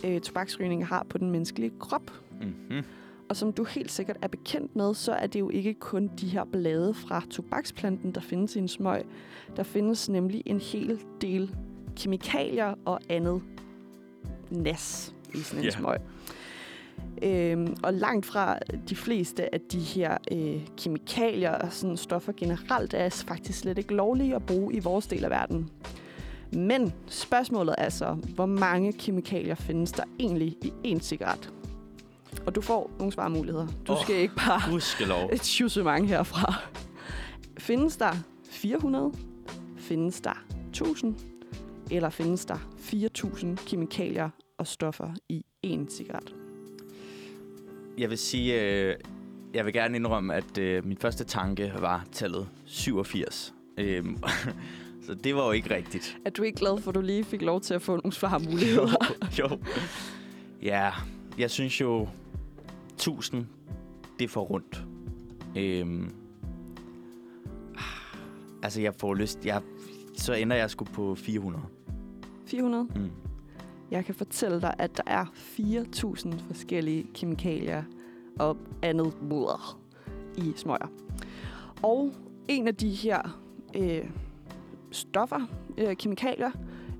øh, tobaksrygning har på den menneskelige krop. Mm-hmm. Og som du helt sikkert er bekendt med, så er det jo ikke kun de her blade fra tobaksplanten, der findes i en smøg. Der findes nemlig en hel del kemikalier og andet nas i sådan en Ja. smøg. Øhm, og langt fra de fleste af de her øh, kemikalier og sådan stoffer generelt er faktisk slet ikke lovlige at bruge i vores del af verden. Men spørgsmålet er så, hvor mange kemikalier findes der egentlig i en cigaret? Og du får nogle svarmuligheder. Du Åh. skal ikke bare Gudskelov. [laughs] et tjussemang herfra. Findes der 400? Findes der 1000? Eller findes der 4000 kemikalier og stoffer i én cigaret? Jeg vil sige, øh, jeg vil gerne indrømme, at øh, min første tanke var tallet 87. Øhm, [laughs] så det var jo ikke rigtigt. Er du ikke glad for, at du lige fik lov til at få nogle svarmuligheder? [laughs] jo. Ja, jeg synes jo, 1000, det er for rundt. Øhm, altså, jeg får lyst... Jeg, så ender jeg sgu på 400. 400? Mm. Jeg kan fortælle dig, at der er 4.000 forskellige kemikalier og andet mudder i smøger. Og en af de her øh, stoffer, øh, kemikalier,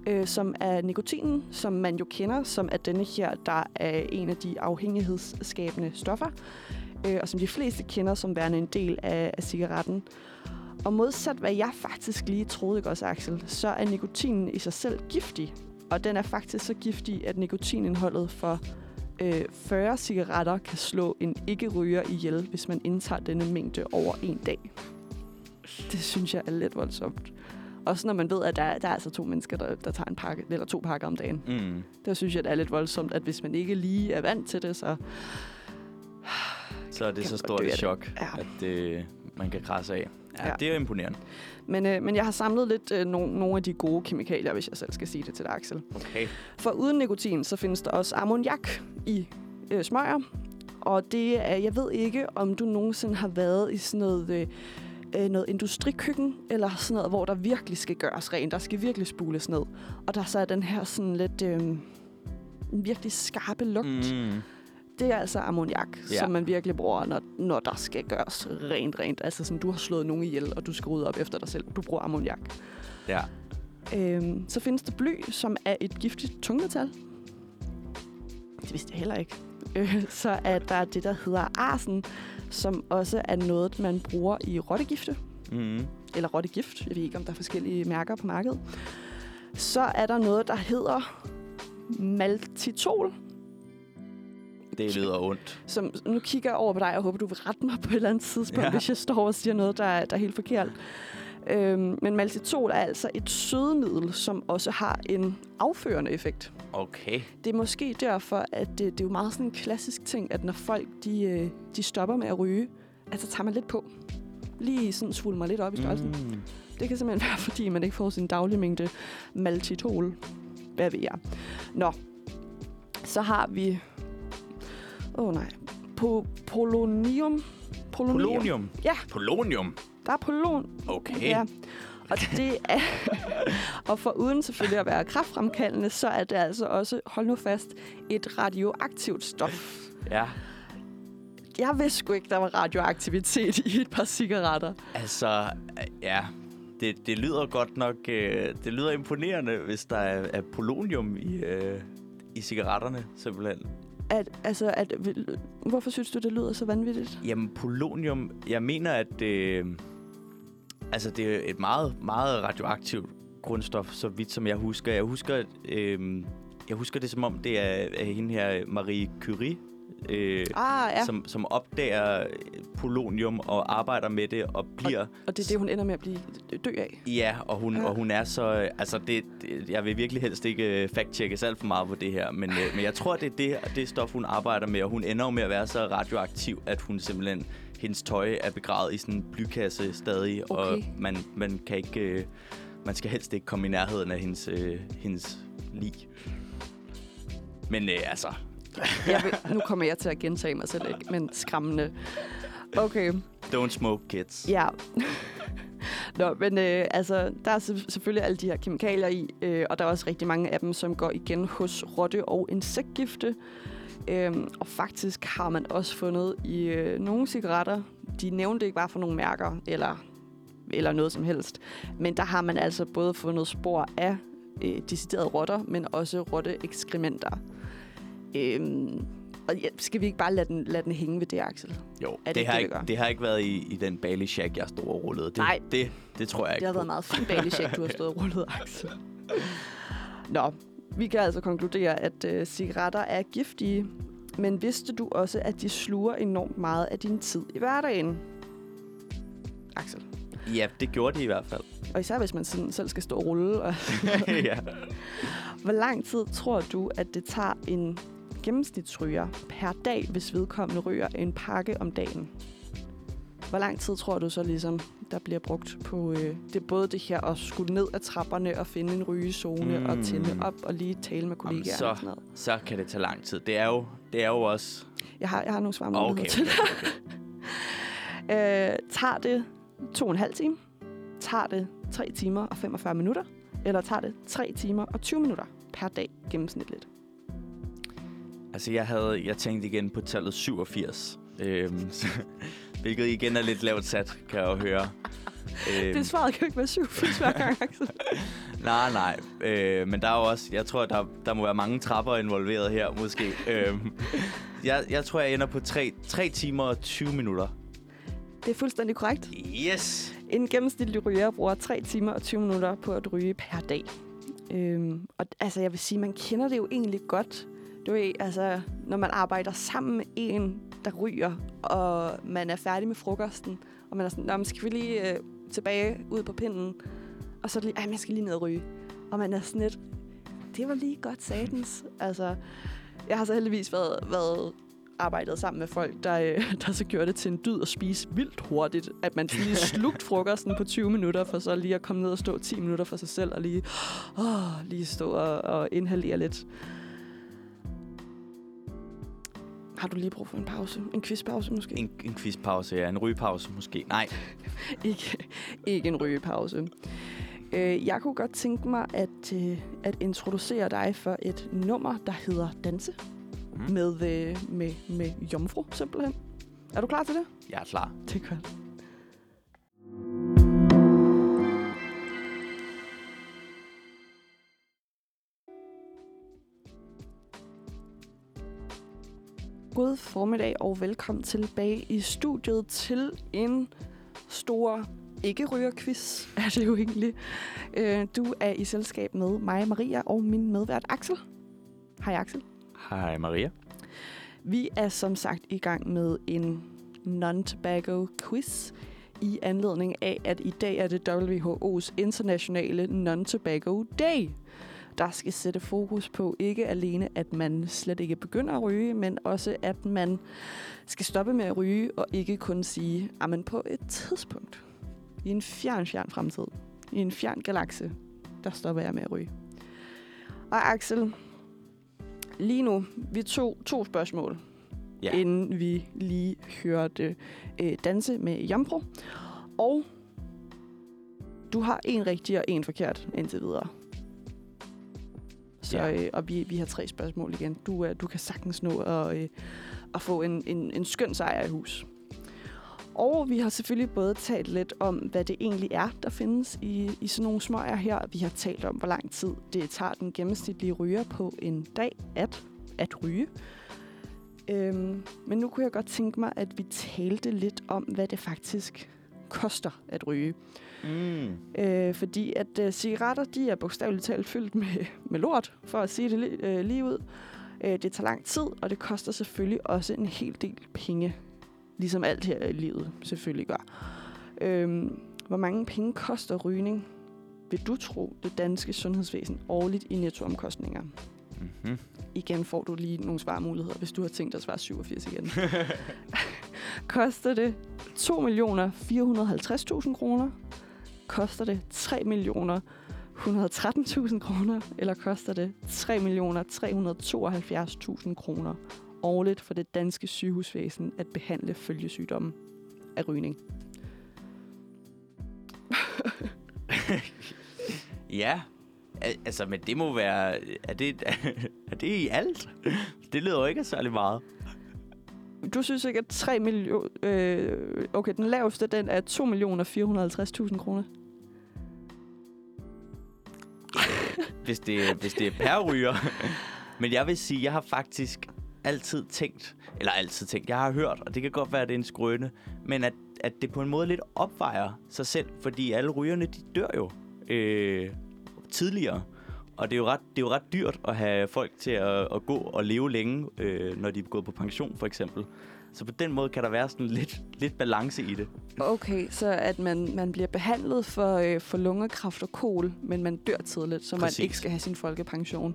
øh, som er nikotinen, som man jo kender, som er denne her, der er en af de afhængighedsskabende stoffer, øh, og som de fleste kender som værende en del af, af cigaretten. Og modsat hvad jeg faktisk lige troede, ikke også, Axel, så er nikotinen i sig selv giftig. Og den er faktisk så giftig, at nikotinindholdet for øh, 40 cigaretter kan slå en ikke-ryger ihjel, hvis man indtager denne mængde over en dag. Det synes jeg er lidt voldsomt. Også når man ved, at der, der er altså to mennesker, der, der tager en pakke, eller to pakker om dagen. Mm. Der synes jeg, det er lidt voldsomt, at hvis man ikke lige er vant til det, så... Så er det så stort et det. chok, Ja. at øh, man kan krasse af. Ja, Ja. det er imponerende. Men, øh, men jeg har samlet lidt øh, no, nogle af de gode kemikalier, hvis jeg selv skal sige det til dig, Axel. Okay. For uden nikotin, så findes der også ammoniak i øh, smøger. Og det er, jeg ved ikke, om du nogensinde har været i sådan noget, øh, øh, noget industrikøkken, eller sådan noget, hvor der virkelig skal gøres rent. Der skal virkelig spules ned. Og der så er den her sådan lidt øh, en virkelig skarpe lugt. Mm. Det er altså ammoniak. Ja. som man virkelig bruger, når, når der skal gøres rent, rent. Altså sådan, du har slået nogen ihjel, og du skal rydde op efter dig selv. Du bruger ammoniak. Ja. Øhm, så findes der bly, som er et giftigt tungmetal. Det vidste jeg heller ikke. Øh, så er der det, der hedder arsen, som også er noget, man bruger i rottegifte. Mm. Eller rottegift. Jeg ved ikke, om der er forskellige mærker på markedet. Så er der noget, der hedder maltitol. Det lyder ondt. Som, nu kigger jeg over på dig og håber, du vil rette mig på et eller andet tidspunkt, ja. Hvis jeg står og siger noget, der er, der er helt forkert. Øhm, men maltitol er altså et sødemiddel, som også har en afførende effekt. Okay. Det er måske derfor, at det, det er jo meget sådan en klassisk ting, at når folk de, øh, de stopper med at ryge, at så tager man lidt på. Lige sådan svulmer lidt op i størrelsen. Mm. Det kan simpelthen [laughs] være, fordi man ikke får sin daglige mængde maltitol. Hvad ved jeg? Nå, så har vi... Åh oh, nej. Po- polonium. Polonium. Polonium? Ja. Polonium? Der er polon. Okay. Ja. Og det er... [laughs] og for uden selvfølgelig at være kraftfremkaldende, så er det altså også, hold nu fast, et radioaktivt stof. Ja. Jeg vidste sgu ikke, der var radioaktivitet i et par cigaretter. Altså, ja. Det, det lyder godt nok... Øh, det lyder imponerende, hvis der er, er polonium i, øh, i cigaretterne, simpelthen. At, altså, at, hvorfor synes du, det lyder så vanvittigt? Jamen, polonium... Jeg mener, at... det, øh, altså, det er et meget, meget radioaktivt grundstof, så vidt som jeg husker. Jeg husker, øh, jeg husker det, som om det er, er hende her, Marie Curie, øh, Ah, ja. som, som opdager polonium og arbejder med det og bliver... Og det er det, hun ender med at blive dø af. Ja, og hun, Ja. og hun er så... øh, Altså, det, det, jeg vil virkelig helst ikke øh, fact-checkes alt for meget på det her, men, øh, men jeg tror, det er det, det stof, hun arbejder med, og hun ender jo med at være så radioaktiv, at hun simpelthen... Hendes tøj er begravet i sådan en blykasse stadig, og Okay. man, man kan ikke... Øh, man skal helst ikke komme i nærheden af hendes, øh, hendes lig. Men øh, altså... Jeg vil, nu kommer jeg til at gentage mig selv, ikke? men skræmmende. Okay, Don't smoke, kids. ja. Nå, men øh, altså, der er selv- selvfølgelig alle de her kemikalier i, øh, og der er også rigtig mange af dem, som går igen hos rotte- og insektgifte. Øhm, og faktisk har man også fundet i øh, nogle cigaretter, de nævnte ikke bare for nogle mærker, eller, eller noget som helst, men der har man altså både fundet spor af øh, deciderede rotter, men også rotte-ekskrementer. Øhm, og ja, skal vi ikke bare lade den, lade den hænge ved det, Axel? Jo, Er det, det har det, ikke, det har ikke været i, i den Bali Shack, jeg stod og rullede. Det, Nej. Det, det tror jeg ikke Det har været meget fint bagelcheck, du har stået og [laughs] rullet, Axel. Nå, vi kan altså konkludere, at øh, cigaretter er giftige. Men vidste du også, at de sluger enormt meget af din tid i hverdagen? Axel. Ja, det gjorde de i hvert fald. Og især hvis man sådan selv skal stå og rulle. Og [laughs] ja. Hvor lang tid tror du, at det tager en gennemsnitsryger per dag, hvis vedkommende ryger en pakke om dagen? Hvor lang tid tror du så ligesom, der bliver brugt på øh, det både det her at skulle ned ad trapperne og finde en rygezone mm. og tænde op og lige tale med kollegaer så- og sådan noget? Så kan det tage lang tid. Det er jo, det er jo også... Jeg har, jeg har nogle svar okay, okay, til. [laughs] okay. Øh, tager det to og en halv time? Tager det 3 timer og 45 minutter? Eller tager det 3 timer og 20 minutter per dag gennemsnitligt? Altså, jeg havde... Jeg tænkte igen på tallet 87. Øhm, [laughs] så, hvilket igen er lidt lavt sat, kan jeg jo høre. Øhm, Det svaret kan jo ikke være 87 hver gang, Axel. [laughs] nej, nej. Øh, men der er jo også... Jeg tror, der, der må være mange trapper involveret her, måske. øhm, jeg, jeg tror, jeg ender på 3, 3 timer og 20 minutter. Det er fuldstændig korrekt. Yes! En gennemsnitlig ryger bruger 3 timer og 20 minutter på at ryge per dag. Øhm, og altså, jeg vil sige, man kender det jo egentlig godt. Du ved, altså, når man arbejder sammen med en, der ryger, og man er færdig med frokosten, og man er sådan, Nå, men skal vi lige øh, tilbage ud på pinden? Og så er det lige, jeg skal lige ned og ryge. Og man er sådan lidt, det var lige godt satans. Altså, jeg har så heldigvis været, været arbejdet sammen med folk, der, øh, [laughs] der så gjorde det til en dyd at spise vildt hurtigt. At man lige slugt [laughs] frokosten på 20 minutter, for så lige at komme ned og stå 10 minutter for sig selv, og lige, [gasps] åh, lige stå og, og inhalere lidt. Har du lige brug for en pause? En quizpause måske? En, en quizpause, ja. En rygepause måske. Nej. [laughs] ikke, ikke en rygepause. Øh, jeg kunne godt tænke mig at, øh, at introducere dig for et nummer, der hedder Danse. Mm. Med, øh, med, med Jomfru, simpelthen. Er du klar til det? Jeg er klar. Det er godt. God formiddag og velkommen tilbage i studiet til en stor ikke-ryger-quiz, [laughs] er det jo egentlig. Øh, Du er i selskab med mig, Maria, og min medvært Axel. Hej Axel. Hej Maria. Vi er som sagt i gang med en non-tobacco quiz. i anledning af, at i dag er det WHO's internationale Non-Tobacco Day. Der skal sætte fokus på ikke alene, at man slet ikke begynder at ryge, men også, at man skal stoppe med at ryge, og ikke kun sige, at man på et tidspunkt, i en fjern, fjern fremtid, i en fjern galakse, der stopper jeg med at ryge. Og Axel, lige nu, vi tog to spørgsmål, Ja. inden vi lige hørte øh, danse med Jampro. Og du har en rigtig og en forkert indtil videre. Så, Ja. øh, og vi, vi har tre spørgsmål igen. Du, øh, du kan sagtens nå at, øh, at få en, en, en skøn sejr i hus. Og vi har selvfølgelig både talt lidt om, hvad det egentlig er, der findes i, i sådan nogle smøger her. Vi har talt om, hvor lang tid det tager den gennemsnitlige ryger på en dag at, at ryge. Øhm, men nu kunne jeg godt tænke mig, at vi talte lidt om, hvad det faktisk koster at ryge. Mm. Øh, fordi at øh, cigaretter, de er bogstaveligt talt fyldt med, [laughs] med lort, for at sige det li- øh, lige ud. Øh, det tager lang tid, og det koster selvfølgelig også en hel del penge. Ligesom alt her i livet selvfølgelig gør. Øh, hvor mange penge koster rygning, vil du tro, det danske sundhedsvæsen årligt i nettoomkostninger? Mm-hmm. Igen får du lige nogle svarmuligheder, hvis du har tænkt dig at svare 87 igen. [laughs] Koster det 2.450.000 kroner? Koster det 3.113.000 kroner? Eller koster det 3.372.000 kroner årligt for det danske sygehusvæsen at behandle følgesygdomme af rygning? [laughs] Ja, altså, men det må være... Er det, er det i alt? Det lyder jo ikke særlig meget. Du synes ikke, at 3 millioner... Øh, okay, den laveste, den er 2.450.000 kroner. [laughs] hvis det, hvis det er per ryger. [laughs] Men jeg vil sige, jeg har faktisk altid tænkt, eller altid tænkt, jeg har hørt, og det kan godt være, at det er en skrøne, men at, at det på en måde lidt opvejer sig selv, fordi alle rygerne, de dør jo øh, tidligere. Og det er, jo ret, det er jo ret dyrt at have folk til at, at gå og leve længe, øh, når de er gået på pension, for eksempel. Så på den måde kan der være sådan lidt, lidt balance i det. Okay, så at man, man bliver behandlet for, øh, for lungekræft og kol, men man dør tidligt, så Præcis. man ikke skal have sin folkepension.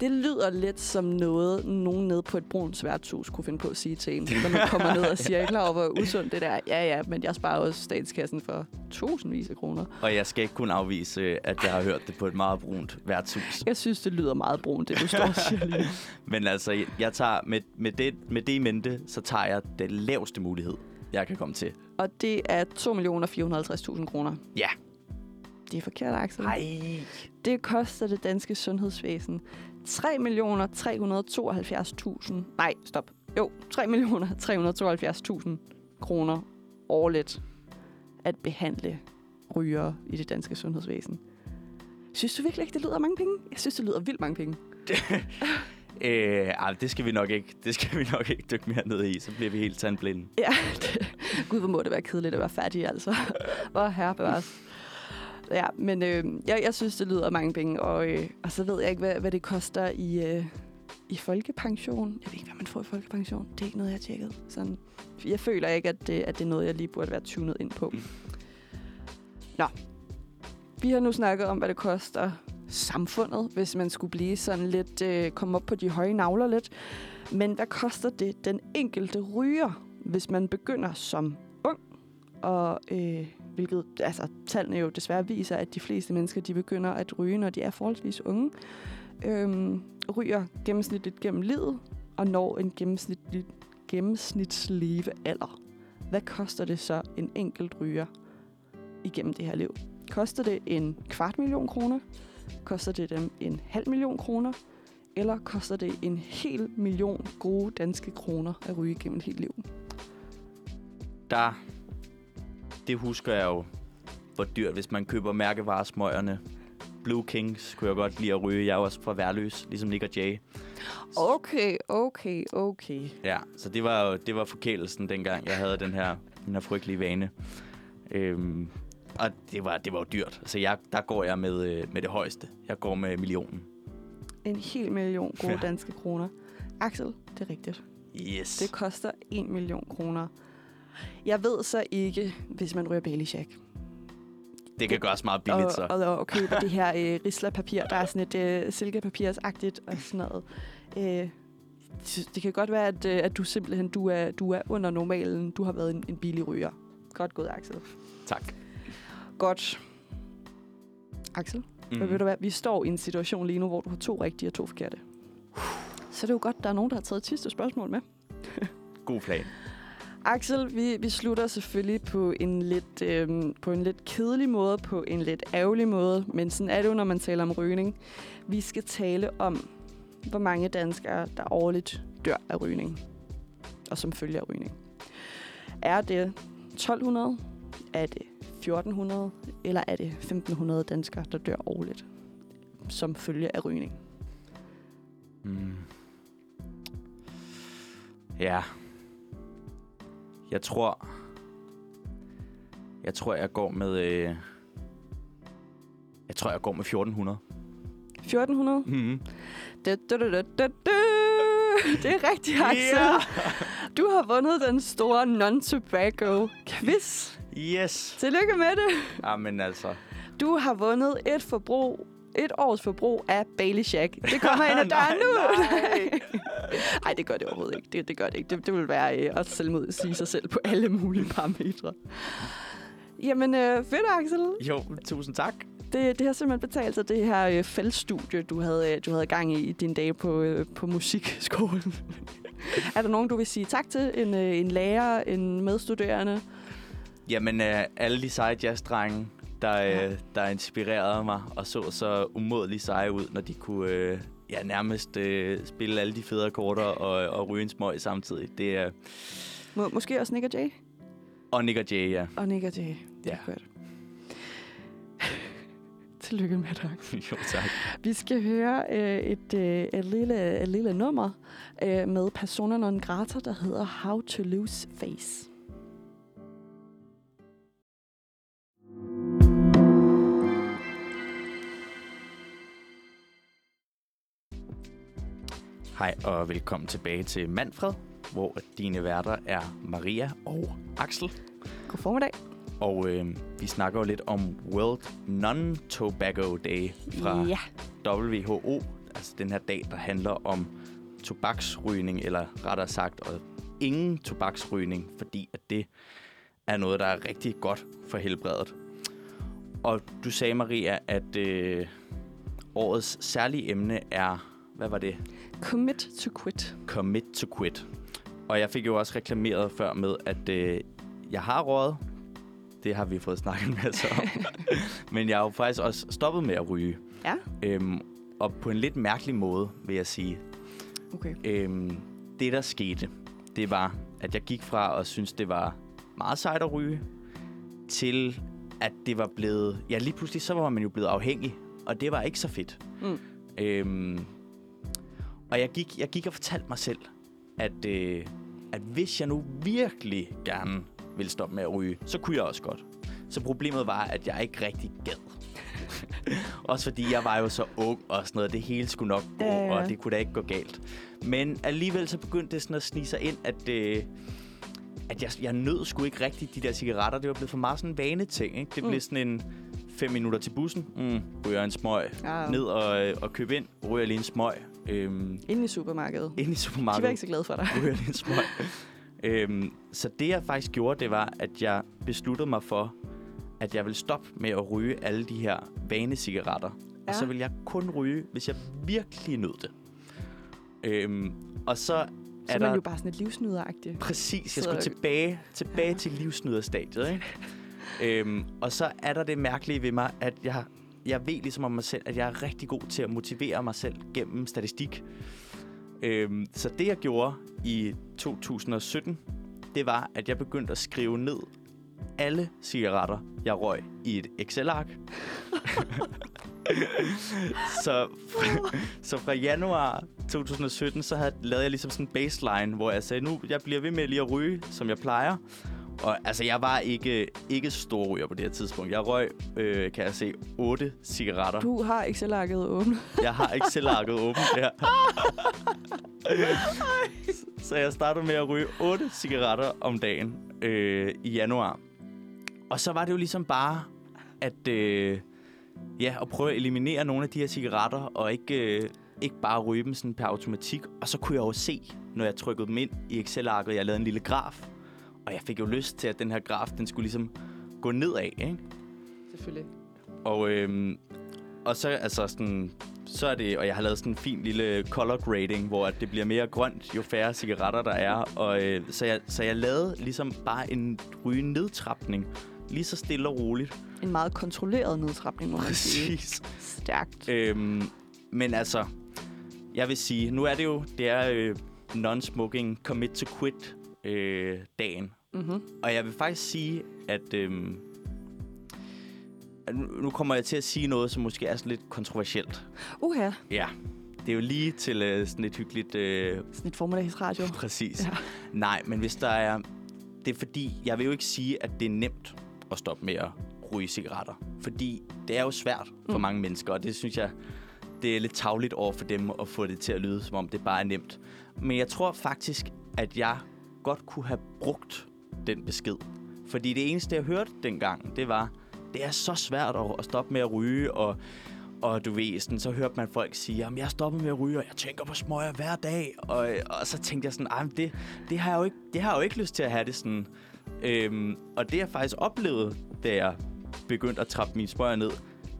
Det lyder lidt som noget, nogen nede på et brunt værtshus kunne finde på at sige til en, når man kommer ned og siger, jeg er klar over, hvor usundt det der er. Ja, ja, men jeg sparer også statskassen for tusindvis af kroner. Og jeg skal ikke kun afvise, at jeg har hørt det på et meget brunt værtshus. Jeg synes, det lyder meget brunt, det du står og siger lige. [laughs] Men altså, jeg- jeg tager med, med, det, med det i mente, så tager jeg den laveste mulighed, jeg kan komme til. Og det er 2.450.000 kroner. Ja. Det er forkert, Axel. Ej. Det koster det danske sundhedsvæsen 3.372.000. Nej, stop. Jo, 3.372.000 kroner årligt at behandle rygere i det danske sundhedsvæsen. Synes du virkelig ikke, det lyder mange penge? Jeg synes, det lyder vildt mange penge. [laughs] Øh, ej, det skal vi nok ikke. Det skal vi nok ikke dykke mere ned i, så bliver vi helt tandblinde. Ja, [laughs] det, gud, hvor må det være kedeligt at være færdig, altså. [laughs] Hvor herre bevares. Ja, men øh, jeg, jeg synes, det lyder mange penge, og, øh, og så ved jeg ikke, hvad, hvad det koster i, øh, i folkepension. Jeg ved ikke, hvad man får i folkepension. Det er ikke noget, jeg har tjekket. Sådan, jeg føler ikke, at det, at det er noget, jeg lige burde være tunet ind på. Nå. Vi har nu snakket om, hvad det koster samfundet, hvis man skulle blive sådan lidt, øh, komme op på de høje navler lidt. Men hvad koster det den enkelte ryger, hvis man begynder som ung? Og øh, hvilket, altså tallene jo desværre viser, at de fleste mennesker, de begynder at ryge, når de er forholdsvis unge. Øhm, ryger gennemsnitligt gennem livet, og når en gennemsnitlig, gennemsnitslevealder. Hvad koster det så en enkelt ryger igennem det her liv? Koster det en kvart million kroner? Koster det dem en halv million kroner? Eller koster det en hel million gode danske kroner at ryge gennem et helt liv? Der, det husker jeg jo, hvor dyrt, hvis man køber mærkevaresmøgerne. Blue Kings kunne jeg godt lide at ryge. Jeg er også fra Værløs, ligesom Nick og Jay. Okay, okay, okay. Ja, så det var jo det var forkælelsen, dengang jeg havde den her, den her frygtelige vane. Øhm, og det var, det var jo dyrt. Så jeg, der går jeg med, øh, med det højeste. Jeg går med millionen. En hel million gode Ja. danske kroner. Axel, det er rigtigt. Yes. Det koster en million kroner Jeg ved så ikke, hvis man ryger Bailey Shack. Det kan gøres meget billigt, og, så. og, og køber [laughs] det her øh, rislerpapir, der er sådan et øh, silkepapirsagtigt og sådan noget. Øh, det- kan godt være, at, øh, at du simpelthen du er, du er under normalen. Du har været en, en billig ryger. Godt gået, Axel. Tak. Godt. Axel, mm. Mm. ved du hvad? Vi står i en situation lige nu, hvor du har to rigtige og to forkerte. Så det er jo godt, der er nogen, der har taget et sidste spørgsmål med. God plan. Axel, vi, vi slutter selvfølgelig på en lidt øhm, på en lidt kedelig måde, på en lidt ærgerlig måde, men sådan er det jo, når man taler om rygning. Vi skal tale om, hvor mange danskere, der årligt dør af rygning, og som følger af rygning. Er det 1200, er det 1400, eller er det 1500 danskere, der dør årligt, som følge af rygning? Mm. Ja. Jeg tror... Jeg tror, jeg går med... Øh... Jeg tror, jeg går med 1400. 1400? Mm. Da, da, da, da, da, da. Det er rigtigt, Axel. Ja! Du har vundet den store non-tobacco quiz. Yes! Tillykke med det. Jamen altså... Du har vundet et forbrug et års forbrug af Bailey Shack. Det kommer ind ad [laughs] døren nu. nej. [laughs] Nej, det gør det overhovedet ikke. Det, det gør det ikke. Det, det vil være øh, at selvmod sige sig selv på alle mulige parametre. Jamen, øh, fedt, Axel. Jo, tusind tak. Det, det har simpelthen betalt sig, det her øh, feltstudie, du havde, øh, du havde gang i i dine dage på, øh, på musikskolen. [laughs] er der nogen, du vil sige tak til? En, øh, en lærer, en medstuderende? Jamen, øh, alle de seje jazzdrenge, der, Ja. øh, der inspirerede mig og så så umådeligt seje ud, når de kunne øh, ja, nærmest øh, spille alle de fede akkorder og, og ryge en smøg samtidig. Det er... Må, måske også Nick og Jay? Og Nick og Jay, ja. Og Nick og Jay. Det Ja. godt. [laughs] Tillykke med dig. [laughs] jo, tak. Vi skal høre øh, et, øh, et, lille, et lille nummer øh, med Persona non grata, der hedder How to Lose Face. Hej og velkommen tilbage til Manfred, hvor dine værter er Maria og Axel. God formiddag. Og øh, vi snakker jo lidt om World Non-Tobacco Day fra Ja. WHO, altså den her dag, der handler om tobaksrygning, eller rettere sagt, og ingen tobaksrygning, fordi at det er noget, der er rigtig godt for helbredet. Og du sagde, Maria, at øh, årets særlige emne er, hvad var det? Commit to quit. Commit to quit. Og jeg fik jo også reklameret før med, at øh, jeg har røget. Det har vi fået snakket en masse om. [laughs] Men jeg har jo faktisk også stoppet med at ryge. Ja. Øhm, og på en lidt mærkelig måde, vil jeg sige. Okay. Øhm, det, der skete, det var, at jeg gik fra at synes, det var meget sejt at ryge, til at det var blevet... Ja, lige pludselig så var man jo blevet afhængig, og det var ikke så fedt. Mm. Øhm, og jeg gik, jeg gik og fortalte mig selv, at, øh, at hvis jeg nu virkelig gerne ville stoppe med at ryge, så kunne jeg også godt. Så problemet var, at jeg ikke rigtig gad. [laughs] også fordi jeg var jo så ung og sådan noget. Det hele skulle nok gå, Ja, ja. og det kunne da ikke gå galt. Men alligevel så begyndte det sådan at snige sig ind, at, øh, at jeg, jeg nød sgu ikke rigtig de der cigaretter. Det var blevet for meget sådan en vaneting. Ikke? Det Mm. blev sådan en fem minutter til bussen. Mm, ryger en smøg. Ja. Ned og, øh, og købe ind. Ryger lige en smøg. Øhm, Inde i supermarkedet. ind i De var supermarkedet. ikke så glade for dig. Ryger lige en smøg. øhm, så det jeg faktisk gjorde, det var, at jeg besluttede mig for, at jeg ville stoppe med at ryge alle de her vanecigaretter. Ja. Og så vil jeg kun ryge, hvis jeg virkelig nød det. Øhm, og så Så er er der... man jo bare sådan et livsnyderagtigt. Præcis, jeg Så- skulle tilbage, tilbage Ja. til livsnyderstadiet. Ikke? [laughs] øhm, og så er der det mærkelige ved mig, at jeg, jeg ved ligesom om mig selv, at jeg er rigtig god til at motivere mig selv gennem statistik. Øhm, så det jeg gjorde i 2017, det var, at jeg begyndte at skrive ned alle cigaretter, jeg røg i et Excel-ark. [laughs] så, så fra januar 2017, så havde, lavede jeg ligesom sådan en baseline, hvor jeg sagde, nu jeg bliver ved med lige at ryge, som jeg plejer og altså, jeg var ikke, ikke storryger på det her tidspunkt. Jeg røg, øh, kan jeg se, otte cigaretter. Du har Excel-arket åbent. [laughs] Jeg har Excel-arket åbent der. [laughs] så jeg startede med at ryge otte cigaretter om dagen øh, i januar. Og så var det jo ligesom bare at, øh, ja, at prøve at eliminere nogle af de her cigaretter, og ikke, øh, ikke bare ryge dem sådan per automatik. Og så kunne jeg jo se, når jeg trykkede dem ind i Excel-arket, jeg lavede en lille graf. Og jeg fik jo lyst til, at den her graf, den skulle ligesom gå nedad, ikke? Selvfølgelig. Og, øhm, og så, altså sådan, så er det, og jeg har lavet sådan en fin lille color grading, hvor at det bliver mere grønt, jo færre cigaretter der er. Og, øh, så, jeg, så jeg lavede ligesom bare en ryge nedtrapning, lige så stille og roligt. En meget kontrolleret nedtrapning, må man sige. Præcis. Stærkt. Øhm, men altså, jeg vil sige, nu er det jo, det er øh, non-smoking commit to quit øh, dagen. Mm-hmm. Og jeg vil faktisk sige, at, at nu nu kommer jeg til at sige noget, som måske er sådan lidt kontroversielt. Uha, Ja, det er jo lige til øh, sådan et hyggeligt... Øh, sådan et formiddagsradio. [laughs] præcis. Ja. Nej, men hvis der er... Det er fordi, jeg vil jo ikke sige, at det er nemt at stoppe med at ryge cigaretter. Fordi det er jo svært for Mm. mange mennesker, og det synes jeg, det er lidt tavligt over for dem at få det til at lyde, som om det bare er nemt. Men jeg tror faktisk, at jeg godt kunne have brugt den besked. Fordi det eneste, jeg hørte dengang, det var, det er så svært at, at stoppe med at ryge, og, og du ved, sådan, så hørte man folk sige, at jeg stopper med at ryge, og jeg tænker på smøger hver dag. Og, og så tænkte jeg sådan, "Ej, men det, det, har jeg jo ikke, det har jeg jo ikke lyst til at have det sådan. Øhm, og det jeg faktisk oplevede, da jeg begyndte at trappe mine smøger ned,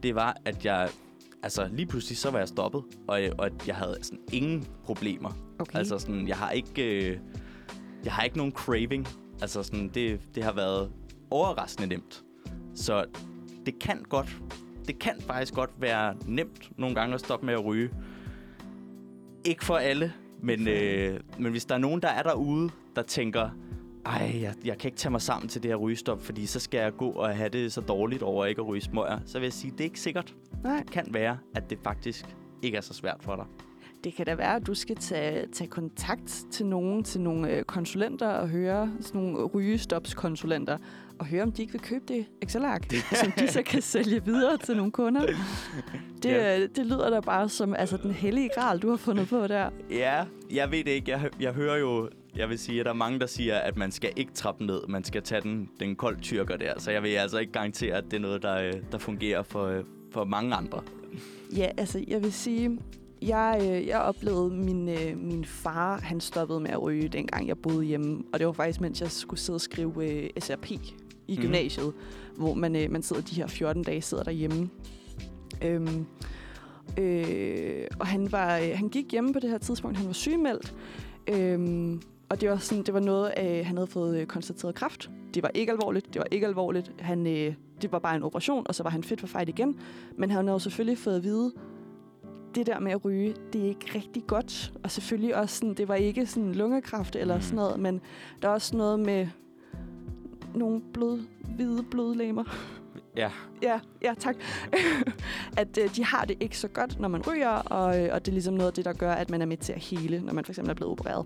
det var, at jeg altså lige pludselig så var jeg stoppet, og, og at jeg havde sådan ingen problemer. Okay. Altså sådan, jeg har ikke, øh, jeg har ikke nogen craving. Altså sådan, det, det har været overraskende nemt. Så det kan godt, det kan faktisk godt være nemt nogle gange at stoppe med at ryge. Ikke for alle, men, øh, men hvis der er nogen, der er derude, der tænker, ej, jeg, jeg kan ikke tage mig sammen til det her rygestop, fordi så skal jeg gå og have det så dårligt over ikke at ryge smøger, så vil jeg sige, det er ikke sikkert. Nej, Det kan være, at det faktisk ikke er så svært for dig. Det kan da være, at du skal tage, tage kontakt til nogen, til nogle øh, konsulenter og høre, sådan nogle rygestopskonsulenter, og høre, om de ikke vil købe det Excel-ark, som de så kan sælge videre til nogle kunder. [laughs] Det, Ja. ja. det lyder da bare som altså, den hellige gral, du har fundet på der. Ja, jeg ved det ikke. Jeg, jeg hører jo, jeg vil sige, at der er mange, der siger, at man skal ikke trappe ned. Man skal tage den, den kold tyrker der. Så jeg vil altså ikke garantere, at det er noget, der, øh, der fungerer for, øh, for mange andre. Ja, altså, jeg vil sige, jeg, øh, jeg oplevede min, øh, min far, han stoppede med at ryge, dengang jeg boede hjemme. Og det var faktisk, mens jeg skulle sidde og skrive øh, SRP i Mhm. gymnasiet, hvor man, øh, man sidder de her 14 dage sidder derhjemme. Øhm, øh, og han, var, øh, han gik hjemme på det her tidspunkt, han var sygemeldt. Øhm, og det var, sådan, det var noget, øh, han havde fået øh, konstateret kræft. Det var ikke alvorligt, det var ikke alvorligt. Han, øh, det var bare en operation, og så var han fit for fight igen. Men han havde jo selvfølgelig fået at vide, det der med at ryge, det er ikke rigtig godt. Og selvfølgelig også sådan, det var ikke sådan lungekræft eller Mm. sådan noget, men der er også noget med nogle blod, hvide blodlegemer. Ja. [laughs] Ja, ja, tak. [laughs] at øh, de har det ikke så godt, når man ryger, og, øh, og det er ligesom noget af det, der gør, at man er med til at hele, når man for eksempel er blevet opereret.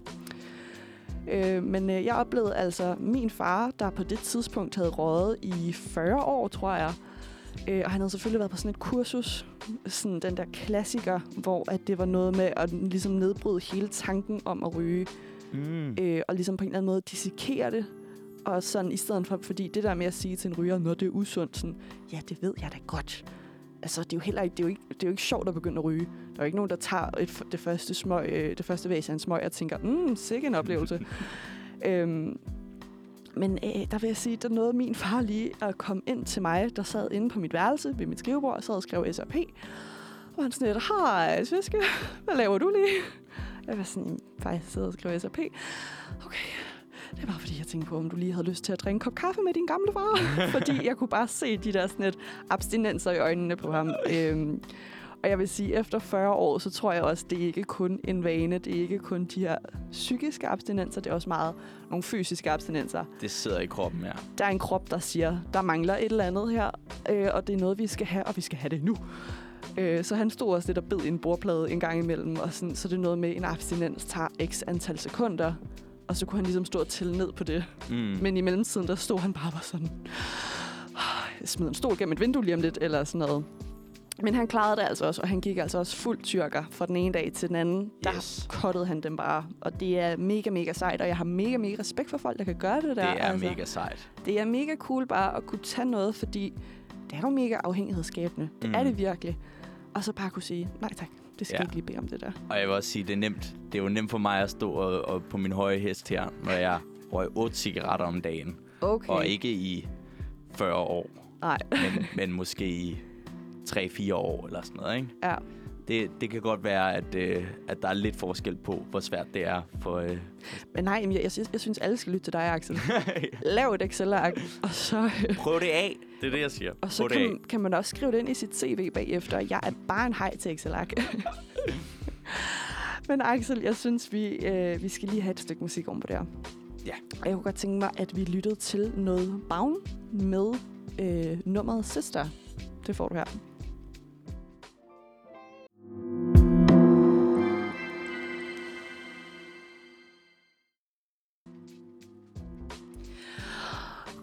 Øh, men øh, jeg oplevede altså min far, der på det tidspunkt havde røget i 40 år, tror jeg. Øh, og han havde selvfølgelig været på sådan et kursus, sådan den der klassiker, hvor at det var noget med at ligesom nedbryde hele tanken om at ryge, Mm. øh, og ligesom på en eller anden måde dissekere det. Og sådan i stedet for, fordi det der med at sige til en ryger, når det er usundt, sådan, ja, det ved jeg da godt. Altså, det er jo heller ikke, det er jo ikke, det er jo ikke sjovt at begynde at ryge. Der er jo ikke nogen, der tager et, det første smøg, øh, det første væs af en smøg og tænker, mm, sikke en oplevelse. [laughs] øhm, men øh, der vil jeg sige, der nåede min far lige at komme ind til mig, der sad inde på mit værelse ved mit skrivebord og sad og skrev SRP. Og han sådan lidt, hej, Sviske, hvad laver du lige? Jeg var sådan, far, jeg sidder og skriver SRP. Okay, det er bare fordi, jeg tænkte på, om du lige havde lyst til at drikke en kop kaffe med din gamle far. [laughs] fordi jeg kunne bare se de der sådan et abstinenser i øjnene på ham. Øhm, og jeg vil sige, efter 40 år, så tror jeg også, det er ikke kun en vane. Det er ikke kun de her psykiske abstinenser. Det er også meget nogle fysiske abstinenser. Det sidder i kroppen, ja. Der er en krop, der siger, der mangler et eller andet her. Øh, og det er noget, vi skal have, og vi skal have det nu. Øh, så han stod også lidt og bed i en bordplade en gang imellem. Og sådan, så det er noget med, en abstinens tager x antal sekunder. og så kunne han ligesom stå og tælle ned på det. Mm. Men i mellemtiden, der stod han bare, bare sådan, "Ah, smider en stol gennem et vindue lige om lidt, eller sådan noget. Men han klarede det altså også, og han gik altså også fuld tyrker fra den ene dag til den anden. Der Yes. kottede han dem bare, og det er mega, mega sejt, og jeg har mega, mega respekt for folk, der kan gøre det der. Det er altså. mega sejt. Det er mega cool bare at kunne tage noget, fordi det er jo mega afhængighedsskabende. Det mm. er Mm. det virkelig. Og så bare kunne sige, nej tak, det skal Ja. ikke lige bede om det der. Og jeg vil også sige, det er nemt. Det er jo nemt for mig at stå og, og på min høje hest her, når jeg røg 8 cigaretter om dagen. Okay. Og ikke i 40 år, Nej, men, men måske i 3-4 år eller sådan noget, ikke? ja. Det, det kan godt være, at, øh, at der er lidt forskel på, hvor svært det er for... Øh, Men nej, jeg, jeg, synes, jeg synes, alle skal lytte til dig, Axel. [laughs] Lav et Excel-ark, og så, Prøv det af. Det er det, jeg siger. og så Prøv det af. kan, kan man også skrive det ind i sit CV bagefter. Jeg er bare en hej til Excel-ark. [laughs] Men Axel, jeg synes, vi, øh, vi skal lige have et stykke musik om på det her. Ja. Og jeg kunne godt tænke mig, at vi lyttede til noget Bavn med øh, nummeret Sister. Det får du her.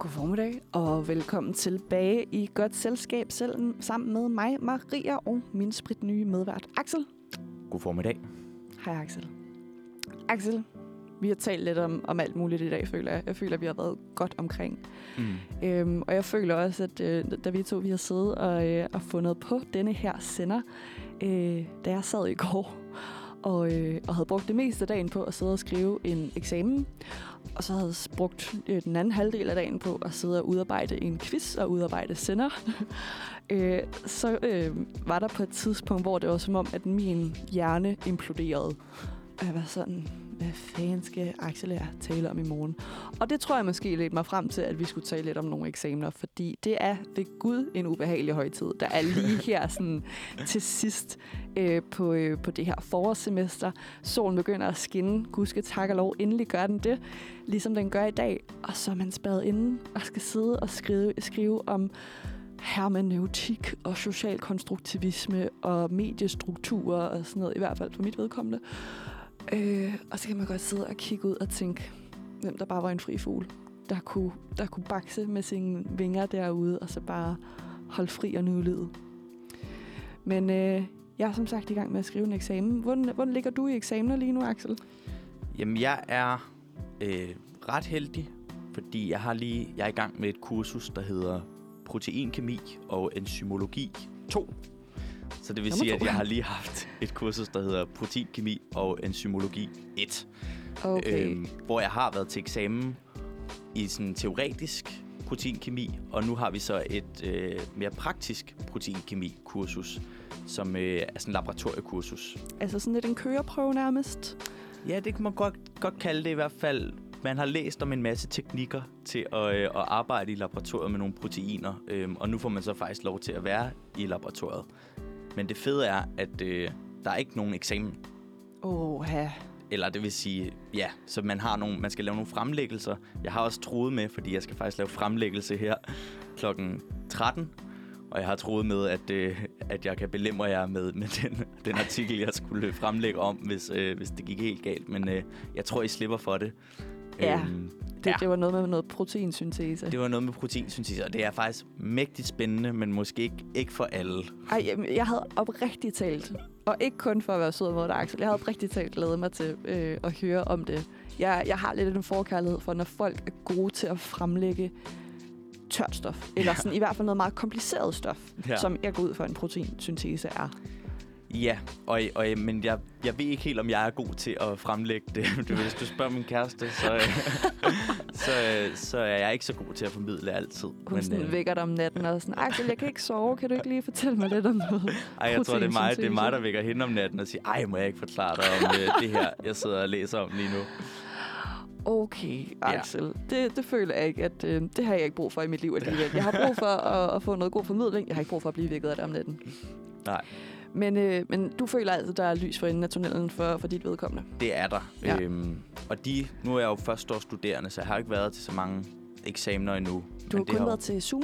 God formiddag, og velkommen tilbage i Godt Selskab selv, sammen med mig, Maria, og min spritnye medvært, Axel. God formiddag. Hej Axel. Axel, vi har talt lidt om, om alt muligt i dag, føler jeg. Jeg føler, at vi har været godt omkring. Mm. Øhm, og jeg føler også, at øh, da vi to vi har siddet og, øh, og fundet på denne her sender, øh, da jeg sad i går og, øh, og havde brugt det meste af dagen på at sidde og skrive en eksamen, og så havde jeg brugt øh, den anden halvdel af dagen på at sidde og udarbejde en quiz og udarbejde sender, [laughs] øh, så øh, var der på et tidspunkt, hvor det var som om, at min hjerne imploderede. Og jeg var sådan, hvad fanden skal Axel og jeg tale om i morgen? Og det tror jeg måske ledte mig frem til, at vi skulle tale lidt om nogle eksamener, fordi det er ved Gud en ubehagelig højtid. Der er lige [laughs] her sådan til sidst øh, på, øh, på det her forårssemester. Solen begynder at skinne. Gud skal tak og lov. Endelig gør den det, ligesom den gør i dag. Og så er man spadet inde og skal sidde og skrive, skrive om hermeneutik og social konstruktivisme og mediestrukturer og sådan noget, i hvert fald for mit vedkommende. Øh, og så kan man godt sidde og kigge ud og tænke, hvem der bare var en fri fugl, der kunne, der kunne bakse med sine vinger derude, og så bare holde fri og nyde livet. Men øh, jeg er som sagt i gang med at skrive en eksamen. Hvordan, hvordan ligger du i eksamener lige nu, Axel? Jamen, jeg er øh, ret heldig, fordi jeg har lige jeg er i gang med et kursus, der hedder proteinkemi og enzymologi 2. Så det vil Nummer sige, to. at jeg har lige haft et kursus, der hedder proteinkemi og enzymologi 1. Okay. Øhm, hvor jeg har været til eksamen i sådan teoretisk proteinkemi, og nu har vi så et øh, mere praktisk proteinkemi-kursus, som øh, er sådan en laboratoriekursus. Altså sådan lidt en køreprøve nærmest. Ja, det kan man godt, godt kalde det i hvert fald. Man har læst om en masse teknikker til at, øh, at arbejde i laboratoriet med nogle proteiner, øhm, og nu får man så faktisk lov til at være i laboratoriet. Men det fede er, at øh, der er ikke nogen eksamen. Åh, ja. Eller det vil sige, ja, så man, har nogle, man skal lave nogle fremlæggelser. Jeg har også troet med, fordi jeg skal faktisk lave fremlæggelse her klokken 13. Og jeg har troet med, at, øh, at jeg kan belemre jer med, med den, den artikel, jeg skulle fremlægge om, hvis, øh, hvis det gik helt galt. Men øh, jeg tror, I slipper for det. Ja. Øhm, Det, Ja. det var noget med noget proteinsyntese. det var noget med proteinsyntese, og det er faktisk mægtigt spændende, men måske ikke, ikke for alle. Ej, jamen, jeg havde oprigtigt talt, og ikke kun for at være sød mod dig, Axel, jeg havde oprigtigt talt glædet mig til øh, at høre om det. Jeg, jeg har lidt en forkærlighed for, når folk er gode til at fremlægge tørt stof, eller Ja. sådan, i hvert fald noget meget kompliceret stof, Ja. ja. som jeg går ud for en proteinsyntese er. Ja, og, og, men jeg, jeg ved ikke helt, om jeg er god til at fremlægge det. Du, hvis du spørger min kæreste, så, øh, [laughs] så, øh, så er jeg ikke så god til at formidle altid. Hun sådan øh... vækker dig om natten og sådan, Axel, jeg kan ikke sove, kan du ikke lige fortælle mig lidt om noget? ej, jeg tror, det er, mig, det er mig, der vækker hende om natten og siger, ej, må jeg ikke forklare dig om øh, det her, jeg sidder og læser om lige nu. Okay, Ja. Axel. Det, det føler jeg ikke, at øh, det har jeg ikke brug for i mit liv alligevel. Jeg har brug for at, at få noget god formidling. Jeg har ikke brug for at blive vækket af det om natten. Nej. Men, øh, men du føler altså, der er lys for enden af tunnelen for, for dit vedkommende. Det er der. Ja. Øhm, og de, nu er jeg jo førsteårsstuderende, så jeg har ikke været til så mange eksamener endnu. Du har kun har- været til Zoom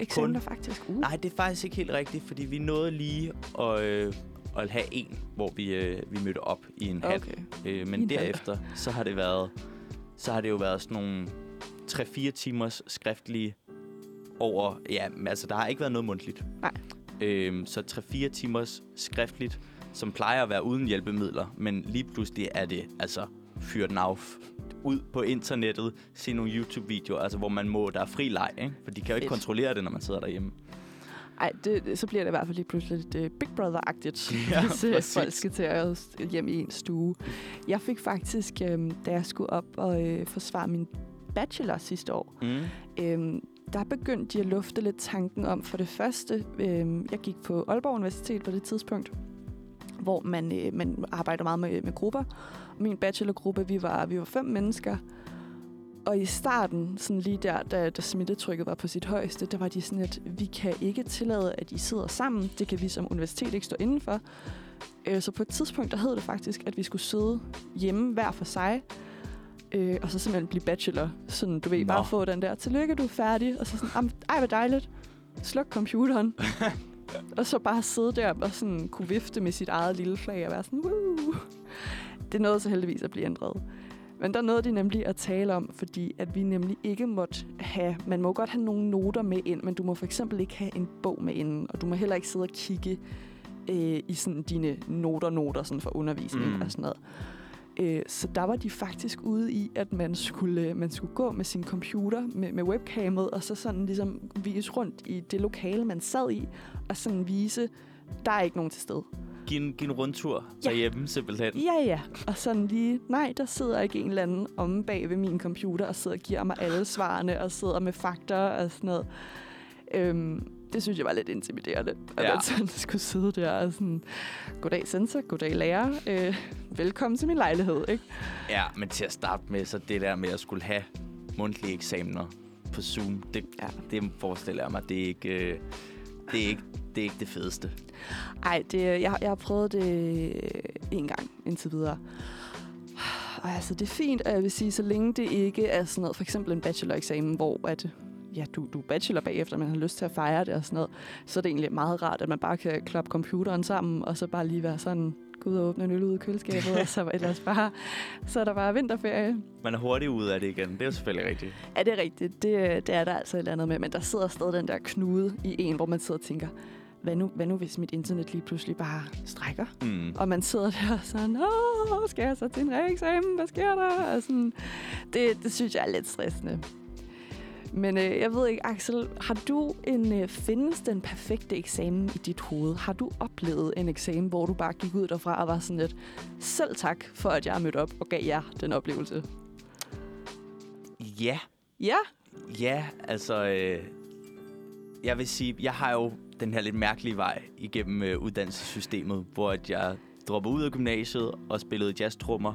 eksamener faktisk. Uh. Nej, det er faktisk ikke helt rigtigt, fordi vi nåede lige at, øh, at have en, hvor vi, øh, vi mødte op i en hal. Okay. Øh, men en derefter, så har det været så har det jo været sådan nogle 3-4 timers skriftlige over... Ja, altså, der har ikke været noget mundtligt. Nej. Øhm, så 3-4 timers skriftligt, som plejer at være uden hjælpemidler, men lige pludselig er det altså fyrt den af ud på internettet, se nogle YouTube-videoer, altså hvor man må, der er fri leg, ikke? For de kan jo ikke Fedt. kontrollere det, når man sidder derhjemme. Ej, det, så bliver det i hvert fald lige pludselig lidt uh, Big Brother-agtigt, Ja, [laughs] hvis øh, præcis. folk skal til at hjem i en stue. Jeg fik faktisk, øhm, da jeg skulle op og øh, forsvare min bachelor sidste år, Mm. øhm, der begyndte de at lufte lidt tanken om, for det første, øh, jeg gik på Aalborg Universitet på det tidspunkt, hvor man, øh, man arbejder meget med, med grupper. Min bachelorgruppe, vi var, vi var fem mennesker, og i starten, sådan lige der, da, da smittetrykket var på sit højeste, der var de sådan, at vi kan ikke tillade, at I sidder sammen. Det kan vi som universitet ikke stå indenfor. Øh, Så på et tidspunkt, der hed det faktisk, at vi skulle sidde hjemme hver for sig, øh, og så simpelthen blive bachelor. Sådan, du ved, Nå. bare få den der, tillykke, du er færdig. Og så sådan, "Am, ej, hvor dejligt. Sluk computeren. [laughs] og så bare sidde der og sådan kunne vifte med sit eget lille flag og være sådan, Woo! Det nåede så heldigvis at blive ændret. Men der nåede de nemlig at tale om, fordi at vi nemlig ikke måtte have... Man må godt have nogle noter med ind, men du må for eksempel ikke have en bog med inden, og du må heller ikke sidde og kigge øh, i sådan dine noter-noter sådan for undervisning mm. og sådan noget. Øh, så der var de faktisk ude i, at man skulle, øh, man skulle gå med sin computer med, med webcamet, og så sådan ligesom vise rundt i det lokale, man sad i, og sådan vise, der er ikke nogen til stede. Giv en, giv en rundtur Ja. derhjemme, simpelthen. Ja, ja. Og sådan lige, nej, der sidder ikke en eller anden omme bag ved min computer og sidder og giver mig alle svarene og sidder med fakta og sådan noget. Øhm, det synes jeg var lidt intimiderende, at Ja. man sådan [laughs] skulle sidde der og sådan, goddag sensor, goddag lærer, øh, velkommen til min lejlighed, ikke? Ja, men til at starte med, så det der med at skulle have mundtlige eksamener på Zoom, det, Ja. det forestiller jeg mig, det er ikke, øh, det er ikke, det er ikke det fedeste. Ej, det, jeg, har- jeg har prøvet det en gang indtil videre. Og altså, det er fint, og jeg vil sige, så længe det ikke er sådan noget, for eksempel en bacheloreksamen, hvor at, ja, du, du er bachelor bagefter, man har lyst til at fejre det og sådan noget, så er det egentlig meget rart, at man bare kan kloppe computeren sammen, og så bare lige være sådan, gå ud og åbne en øl ud i køleskabet, [laughs] og så ellers bare, så er der bare vinterferie. Man er hurtigt ud af det igen. Det er jo selvfølgelig rigtigt. Ja, det er rigtigt. Det, det er der altså et eller andet med, men der sidder stadig den der knude i en, hvor man sidder og tænker, hvad nu, hvad nu hvis mit internet lige pludselig bare strækker? Mm. Og man sidder der og sådan, åh, skal jeg så til en reeksamen? Hvad sker der? Og sådan, det, det synes jeg er lidt stressende. Men øh, jeg ved ikke, Axel, har du en, øh, findes den perfekte eksamen i dit hoved? Har du oplevet en eksamen, hvor du bare gik ud derfra og var sådan lidt, selv tak for, at jeg er mødt op og gav jer den oplevelse? Ja, Ja, ja, altså... Øh, jeg vil sige, jeg har jo den her lidt mærkelige vej igennem øh, uddannelsessystemet, hvor at jeg dropper ud af gymnasiet og spillede jazztrummer,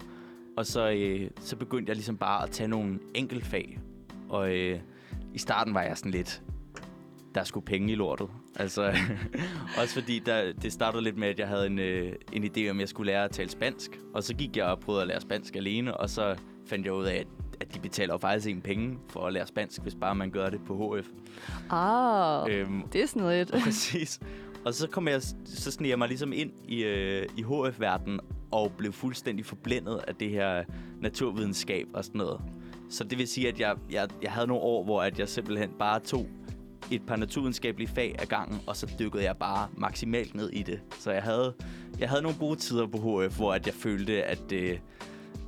og så, øh, så begyndte jeg ligesom bare at tage nogle enkeltfag. Og øh, i starten var jeg sådan lidt, der skulle penge i lortet. Altså, [laughs] også fordi der, det startede lidt med, at jeg havde en, øh, en idé om, at jeg skulle lære at tale spansk. Og så gik jeg og prøvede at lære spansk alene, og så fandt jeg ud af, at, at de betaler jo faktisk en penge for at lære spansk, hvis bare man gør det på HF. ah, Øhm, det er sådan noget. [laughs] [laughs] Præcis. Og så kom jeg, så sneg jeg mig ligesom ind i, øh, i HF-verdenen og blev fuldstændig forblændet af det her naturvidenskab og sådan noget. Så det vil sige, at jeg, jeg, jeg havde nogle år, hvor at jeg simpelthen bare tog et par naturvidenskabelige fag ad gangen, og så dykkede jeg bare maksimalt ned i det. Så jeg havde, jeg havde nogle gode tider på HF, hvor at jeg følte, at, øh,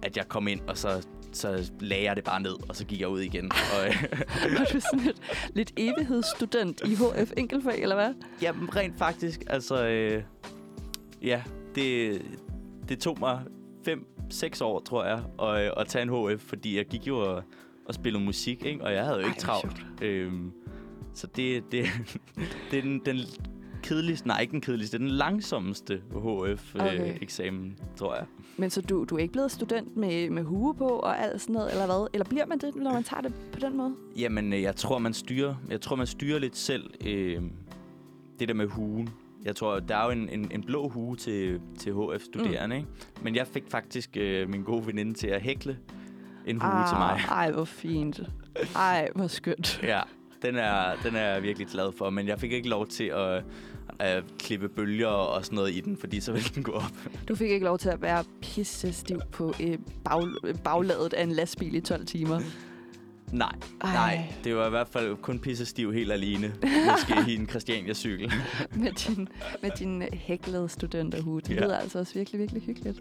at jeg kom ind, og så, så lagde jeg det bare ned, og så gik jeg ud igen. Og, øh, [laughs] Var du sådan et, lidt evighedsstudent i HF enkeltfag, eller hvad? Jamen, rent faktisk, altså... Øh, ja, det, det tog mig 5-6 år, tror jeg, at, at tage en HF, fordi jeg gik jo og, og spillede musik, ikke? og jeg havde jo Ej, ikke hvor travlt. Øhm, så det, det, [laughs] det er den, den kedeligste, nej ikke den kedeligste, det er den langsomste Okay. HF-eksamen, tror jeg. Men så du, du er ikke blevet student med, med hue på og alt sådan noget, eller hvad? Eller bliver man det, når man tager det på den måde? Jamen, øh, jeg tror, man styrer, jeg tror, man styrer lidt selv øh, det der med hugen. Jeg tror, der er jo en, en, en blå hue til, til HF-studerende, mm. ikke? Men jeg fik faktisk øh, min gode veninde til at hækle en hue ah, til mig. Ej, hvor fint. Ej, hvor skønt. [laughs] Ja, den er, den er jeg virkelig glad for, men jeg fik ikke lov til at, at klippe bølger og sådan noget i den, fordi så ville den gå op. Du fik ikke lov til at være pisse stiv på øh, bag, bagladet af en lastbil i 12 timer. [laughs] Nej, Ej. nej. Det var i hvert fald kun pisse stiv helt alene. Måske i en Christiania-cykel. [laughs] med din, med din hæklede studenterhue. Det Ja. lyder altså også virkelig, virkelig hyggeligt.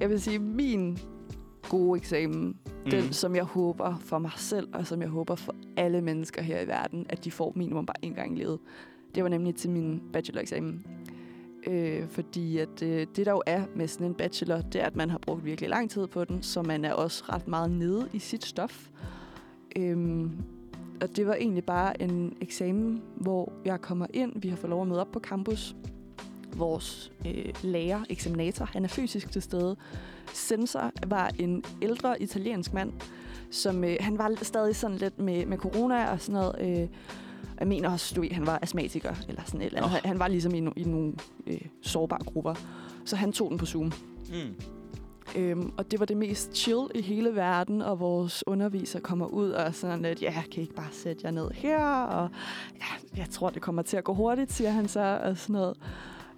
Jeg vil sige, min gode eksamen, mm. den som jeg håber for mig selv, og som jeg håber for alle mennesker her i verden, at de får minimum bare en gang i livet. Det var nemlig til min bacheloreksamen. Øh, fordi at øh, det der jo er med sådan en bachelor, det er, at man har brugt virkelig lang tid på den, så man er også ret meget nede i sit stof. Øhm, og det var egentlig bare en eksamen, hvor jeg kommer ind, vi har fået lov at møde op på campus. Vores øh, lærer, eksaminator, han er fysisk til stede. Sensor var en ældre italiensk mand, som øh, han var stadig sådan lidt med, med corona og sådan noget. Øh, jeg mener også, du ved, han var astmatiker eller sådan et eller andet. Nå. Han, han var ligesom i, no, i nogle øh, sårbare grupper. Så han tog den på Zoom. Mm. Øhm, og det var det mest chill i hele verden, og vores underviser kommer ud og sådan lidt, ja, kan I ikke bare sætte jer ned her? Og ja, jeg tror, det kommer til at gå hurtigt, siger han så, og sådan noget.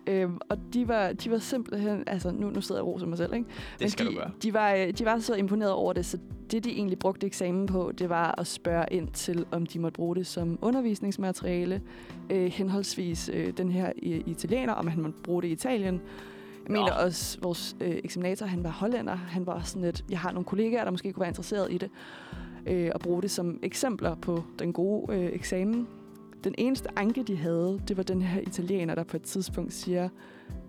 Øhm, og de var, de var simpelthen, altså nu, nu sidder jeg og roser mig selv, ikke? Det skal de, du gøre. De var, øh, de var så imponeret over det, så det, de egentlig brugte eksamen på, det var at spørge ind til, om de måtte bruge det som undervisningsmateriale, øh, henholdsvis øh, den her øh, italiener, om han måtte bruge det i Italien. Jeg mener Nå. også, vores øh, eksaminator, han var hollænder, han var sådan lidt, jeg har nogle kollegaer, der måske kunne være interesseret i det, øh, og bruge det som eksempler på den gode øh, eksamen. Den eneste anke, de havde, det var den her italiener, der på et tidspunkt siger,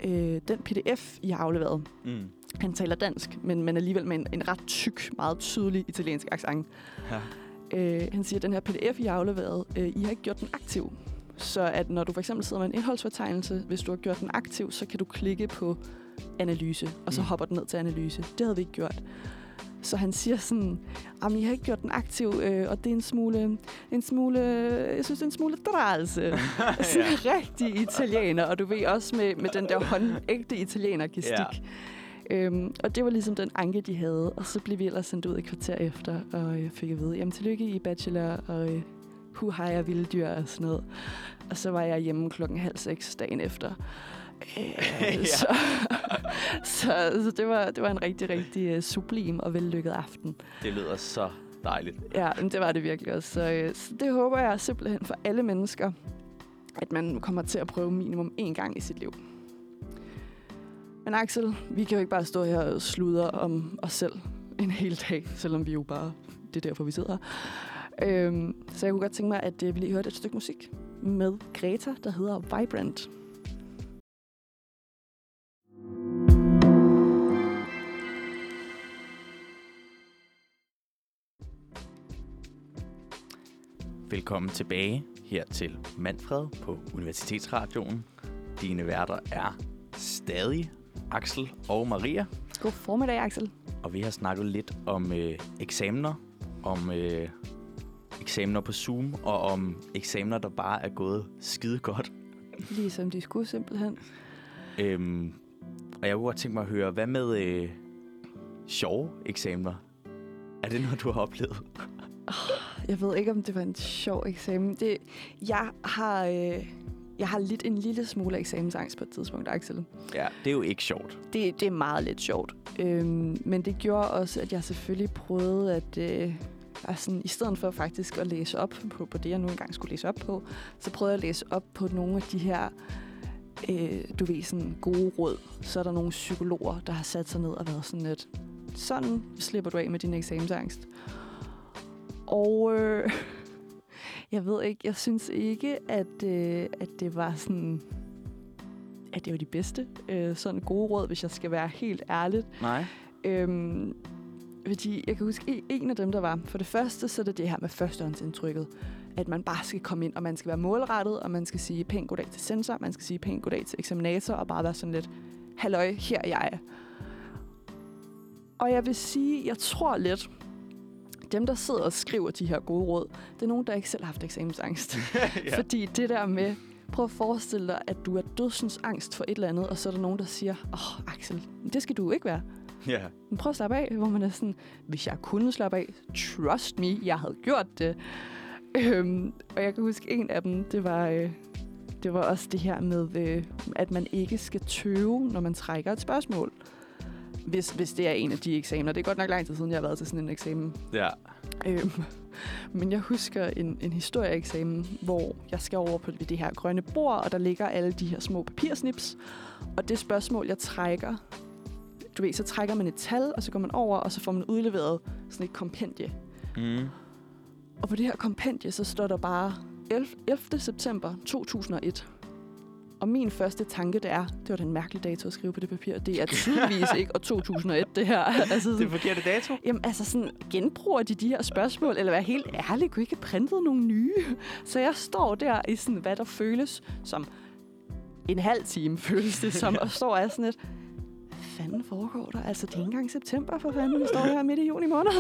øh, den pdf, I har afleveret, Mm. han taler dansk, men, men alligevel med en, en ret tyk, meget tydelig italiensk accent. Ja. Øh, han siger, at den her pdf, I har afleveret, øh, I har ikke gjort den aktiv. Så at når du for eksempel sidder med en indholdsfortegnelse, hvis du har gjort den aktiv, så kan du klikke på analyse, og så Mm. hopper den ned til analyse. Det havde vi ikke gjort. Så han siger sådan, at I har ikke gjort den aktiv, øh, og det er en smule, en smule, jeg synes, det er en smule drælse. sådan en rigtig italiener, og du ved også med, med den der håndægte italiener-gestik. Ja. Øhm, og det var ligesom den anke, de havde. Og så blev vi ellers sendt ud et kvarter efter, og jeg fik at vide, jamen tillykke i bachelor, og øh, hu har jeg vilde dyr og sådan noget. Og så var jeg hjemme klokken halv seks dagen efter. Øh, [laughs] Ja. så, [laughs] så, så det, var, det var en rigtig, rigtig uh, sublim og vellykket aften. Det lyder så dejligt. Ja, men det var det virkelig også. Så, øh, så det håber jeg simpelthen for alle mennesker, at man kommer til at prøve minimum én gang i sit liv. Men Axel, vi kan jo ikke bare stå her og sludre om os selv en hel dag, selvom vi jo bare, det er derfor, vi sidder her. Øhm, så jeg kunne godt tænke mig, at øh, vi lige hørte et stykke musik med Greta, der hedder Vibrant. Velkommen tilbage her til Manfred på Universitetsradioen. Dine værter er stadig Axel og Maria, God formiddag, Axel. og vi har snakket lidt om øh, eksamener, om øh, eksamener på Zoom, og om eksamener, der bare er gået skide godt. Ligesom de skulle simpelthen. Øhm, og jeg kunne godt tænke mig at høre, hvad med øh, sjove eksamener? Er det noget, du har oplevet? Jeg ved ikke, om det var en sjov eksamen. Det, jeg, har, øh, jeg har lidt en lille smule eksamensangst på et tidspunkt, Axel. Ja, det er jo ikke sjovt. Det, det er meget lidt sjovt. Øhm, men det gjorde også, at jeg selvfølgelig prøvede at... Øh, altså, I stedet for faktisk at læse op på, på det, jeg nu engang skulle læse op på, så prøvede jeg at læse op på nogle af de her, øh, du ved, sådan gode råd. Så er der nogle psykologer, der har sat sig ned og været sådan lidt, sådan slipper du af med din eksamensangst. Og øh, [laughs] jeg ved ikke, jeg synes ikke, at, øh, at det var sådan at det var de bedste øh, sådan gode råd, hvis jeg skal være helt ærligt. Nej. Øhm, fordi jeg kan huske, en- af dem, der var, for det første, så er det det her med førstehåndsindtrykket. At man bare skal komme ind, og man skal være målrettet, og man skal sige pænt goddag til sensor, man skal sige pænt goddag til eksaminator, og bare være sådan lidt, halløj, her er jeg. Og jeg vil sige, jeg tror lidt, dem, der sidder og skriver de her gode råd, det er nogen, der ikke selv har haft eksamensangst. [laughs] [laughs] ja. Fordi det der med, prøv at forestille dig, at du er dødsens angst for et eller andet, og så er der nogen, der siger, åh, oh, Axel, det skal du ikke være. ja. Men prøv at slappe af, hvor man er sådan, hvis jeg kunne slappe af, trust me, jeg havde gjort det. Øhm, og jeg kan huske, en af dem, det var, øh, det var også det her med, øh, at man ikke skal tøve, når man trækker et spørgsmål. Hvis, hvis det er en af de eksamener. Det er godt nok lang tid siden, jeg har været til sådan en eksamen. Ja. Øhm, [laughs] men jeg husker en, en historieeksamen, hvor jeg skal over på det her grønne bord, og der ligger alle de her små papirsnips. Og det spørgsmål, jeg trækker, du ved, så trækker man et tal, og så går man over, og så får man udleveret sådan et kompendie. Mm. Og på det her kompendie, så står der bare 11. 11. september 2001. Og min første tanke, det er, det var den mærkelige dato at skrive på det papir. Det er tydeligvis ikke år 2001, det her. [laughs] Altså, Det er sådan, forkerte dato. jamen, altså sådan, genbruger de de her spørgsmål, eller være helt ærlig, kunne I ikke have printet nogle nye? Så jeg står der i sådan, hvad der føles som en halv time, føles det som, [laughs] og står af sådan et, hvad fanden foregår der? Altså, det er ikke engang september, for fanden. Vi står her midt i juni måned.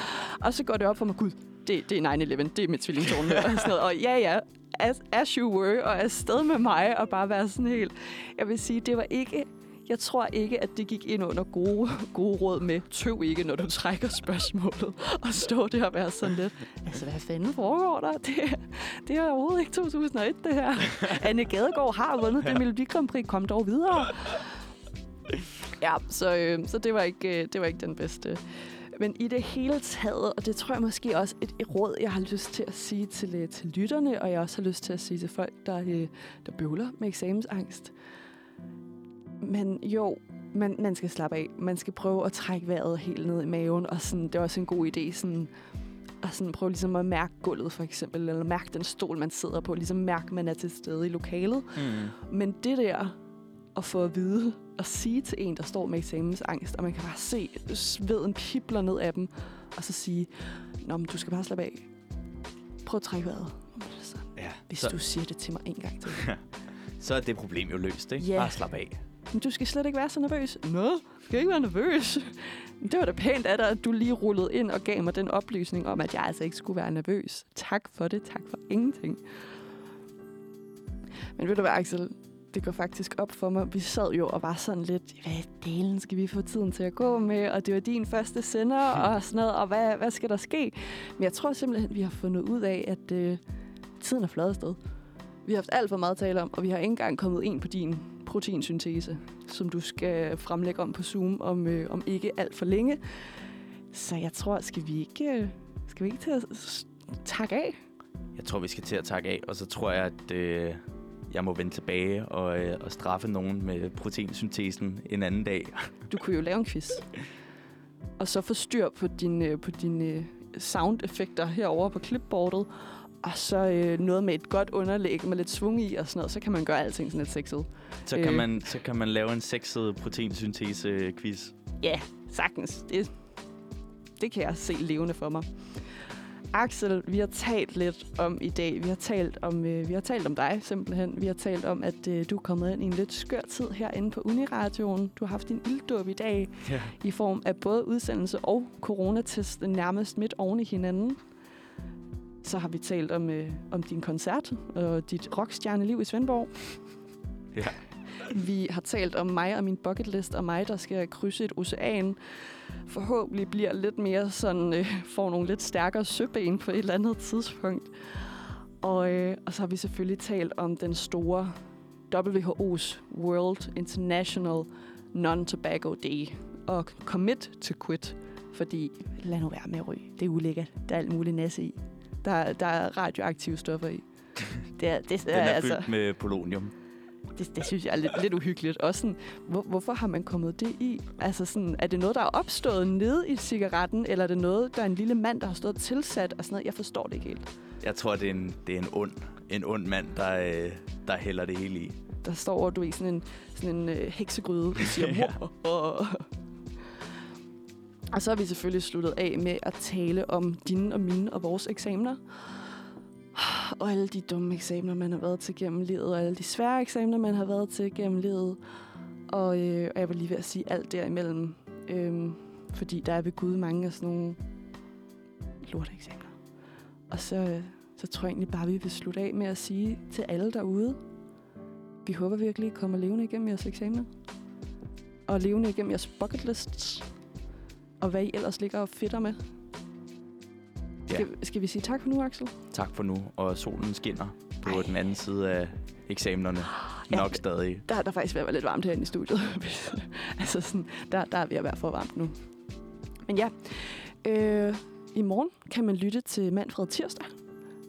[laughs] og så går det op for mig, gud, det, det er 9-11, det er med tvillingtårnene og sådan noget. Og ja, ja, as, as you were, og afsted med mig, og bare være sådan helt... Jeg vil sige, det var ikke... Jeg tror ikke, at det gik ind under gode, gode råd med, tøv ikke, når du trækker spørgsmålet, [laughs] og stå der og være sådan lidt, altså hvad fanden foregår der? Det, det er overhovedet ikke 2001, det her. [laughs] Anne Gadegaard har vundet det Melodi Grand Prix, kom dog videre. Ja, så, øh, så det, var ikke, øh, det var ikke den bedste. Men i det hele taget, og det tror jeg måske også et, et råd, jeg har lyst til at sige til, øh, til lytterne, og jeg også har lyst til at sige til folk, der, øh, der bøvler med eksamensangst. Men jo, man, man skal slappe af. Man skal prøve at trække vejret helt ned i maven, og sådan, det er også en god idé sådan, at sådan prøve ligesom at mærke gulvet, for eksempel, eller mærke den stol, man sidder på, ligesom mærke, man er til stede i lokalet. Mm. Men det der at få at vide og sige til en, der står med eksamensangst, og man kan bare se sveden pibler ned af dem, og så sige, Nå, men du skal bare slappe af. Prøv at trække vejret. Ja. Hvis Så, du siger det til mig en gang til. så er det problem jo løst, ikke? Ja. Bare slap af. Men du skal slet ikke være så nervøs. Nå, du skal ikke være nervøs. Det var da pænt af dig, at du lige rullede ind og gav mig den oplysning om, at jeg altså ikke skulle være nervøs. Tak for det. Tak for ingenting. Men ved du hvad, Axel? Det går faktisk op for mig. Vi sad jo og var sådan lidt, hvad delen skal vi få tiden til at gå med? Og det var din første sender og sådan noget, og hvad, hvad skal der ske? Men jeg tror simpelthen, vi har fundet ud af, at øh, tiden er flad afsted. Vi har haft alt for meget at tale om, og vi har ikke engang kommet ind på din proteinsyntese, som du skal fremlægge om på Zoom om, øh, om ikke alt for længe. Så jeg tror, skal vi ikke, øh, skal vi ikke til at takke af? Jeg tror, vi skal til at takke af, og så tror jeg, at øh, jeg må vende tilbage og, øh, og straffe nogen med proteinsyntesen en anden dag. [laughs] Du kunne jo lave en quiz. Og så få styr på dine øh, på din, øh, soundeffekter herover på clipboardet. Og så øh, noget med et godt underlæg med lidt svung i og sådan noget. Så kan man gøre alting sådan lidt sexet. Så kan, Øh. man, så kan man lave en sexet proteinsyntese-quiz. Ja, sagtens. Det, det kan jeg se levende for mig. Axel, vi har talt lidt om i dag. Vi har talt om, øh, vi har talt om dig simpelthen. Vi har talt om, at øh, du er kommet ind i en lidt skør tid herinde på Uniradioen. Du har haft din ilddåb i dag Ja. i form af både udsendelse og coronatest nærmest midt oven i hinanden. Så har vi talt om, øh, om din koncert og dit rockstjerneliv i Svendborg. Ja. Vi har talt om mig og min bucket list, og mig, der skal krydse et ocean. Forhåbentlig bliver lidt mere sådan, øh, får nogle lidt stærkere søben på et eller andet tidspunkt. Og, øh, og så har vi selvfølgelig talt om den store WHO's World International Non-Tobacco Day. Og commit to quit, fordi lad nu være med at ryge. Det er ulækkert. Der er alt muligt nasse i. Der, der er radioaktive stoffer i. [laughs] Det er, det, Den er altså, fyldt med polonium. Det, det synes jeg er lidt, lidt uhyggeligt. Også sådan, hvor, hvorfor har man kommet det i? Altså sådan, er det noget, der er opstået nede i cigaretten, eller er det noget, der er en lille mand, der har stået tilsat og sådan noget? Jeg forstår det ikke helt. Jeg tror, det er en, det er en, ond, en ond mand, der, øh, der hælder det hele i. Der står du i sådan en, sådan en øh, heksegryde og siger, [laughs] Ja. ja. Og så har vi selvfølgelig sluttet af med at tale om dine og mine og vores eksamener. Og alle de dumme eksamener, man har været til gennem livet, og alle de svære eksamener, man har været til gennem livet. Og, øh, og jeg var lige ved at sige alt derimellem. Øhm, fordi der er ved Gud mange af sådan nogle lorte eksamener. Og så, øh, så tror jeg egentlig bare, vi vil slutte af med at sige til alle derude, vi håber virkelig, I kommer levende igennem jeres eksamener. Og levende igennem jeres bucket lists. Og hvad I ellers ligger og fitter med. Skal, skal vi sige tak for nu, Axel? Tak for nu, og solen skinner på Ej. den anden side af eksamenerne. Ja, Nok stadig. Der er der faktisk ved at være lidt varmt herinde i studiet. [laughs] altså sådan, der, der er ved at være for varmt nu. Men ja, øh, i morgen kan man lytte til Manfred Tirsdag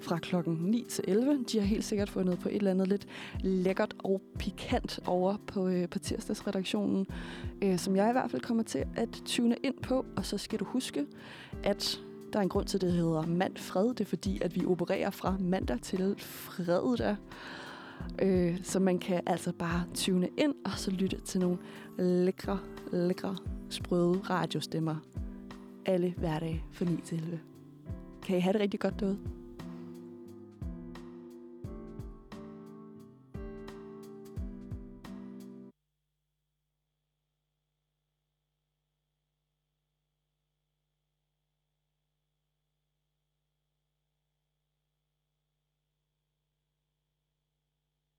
fra klokken 9 til 11. De har helt sikkert fundet på et eller andet lidt lækkert og pikant over på, øh, på tirsdagsredaktionen, øh, som jeg i hvert fald kommer til at tune ind på. Og så skal du huske, at der er en grund til, at det hedder mandfred. Det er fordi, at vi opererer fra mandag til fredag. Øh, så man kan altså bare tune ind og så lytte til nogle lækre, lækre, sprøde radiostemmer alle hverdage fra 9 til 11. Kan I have det rigtig godt derude?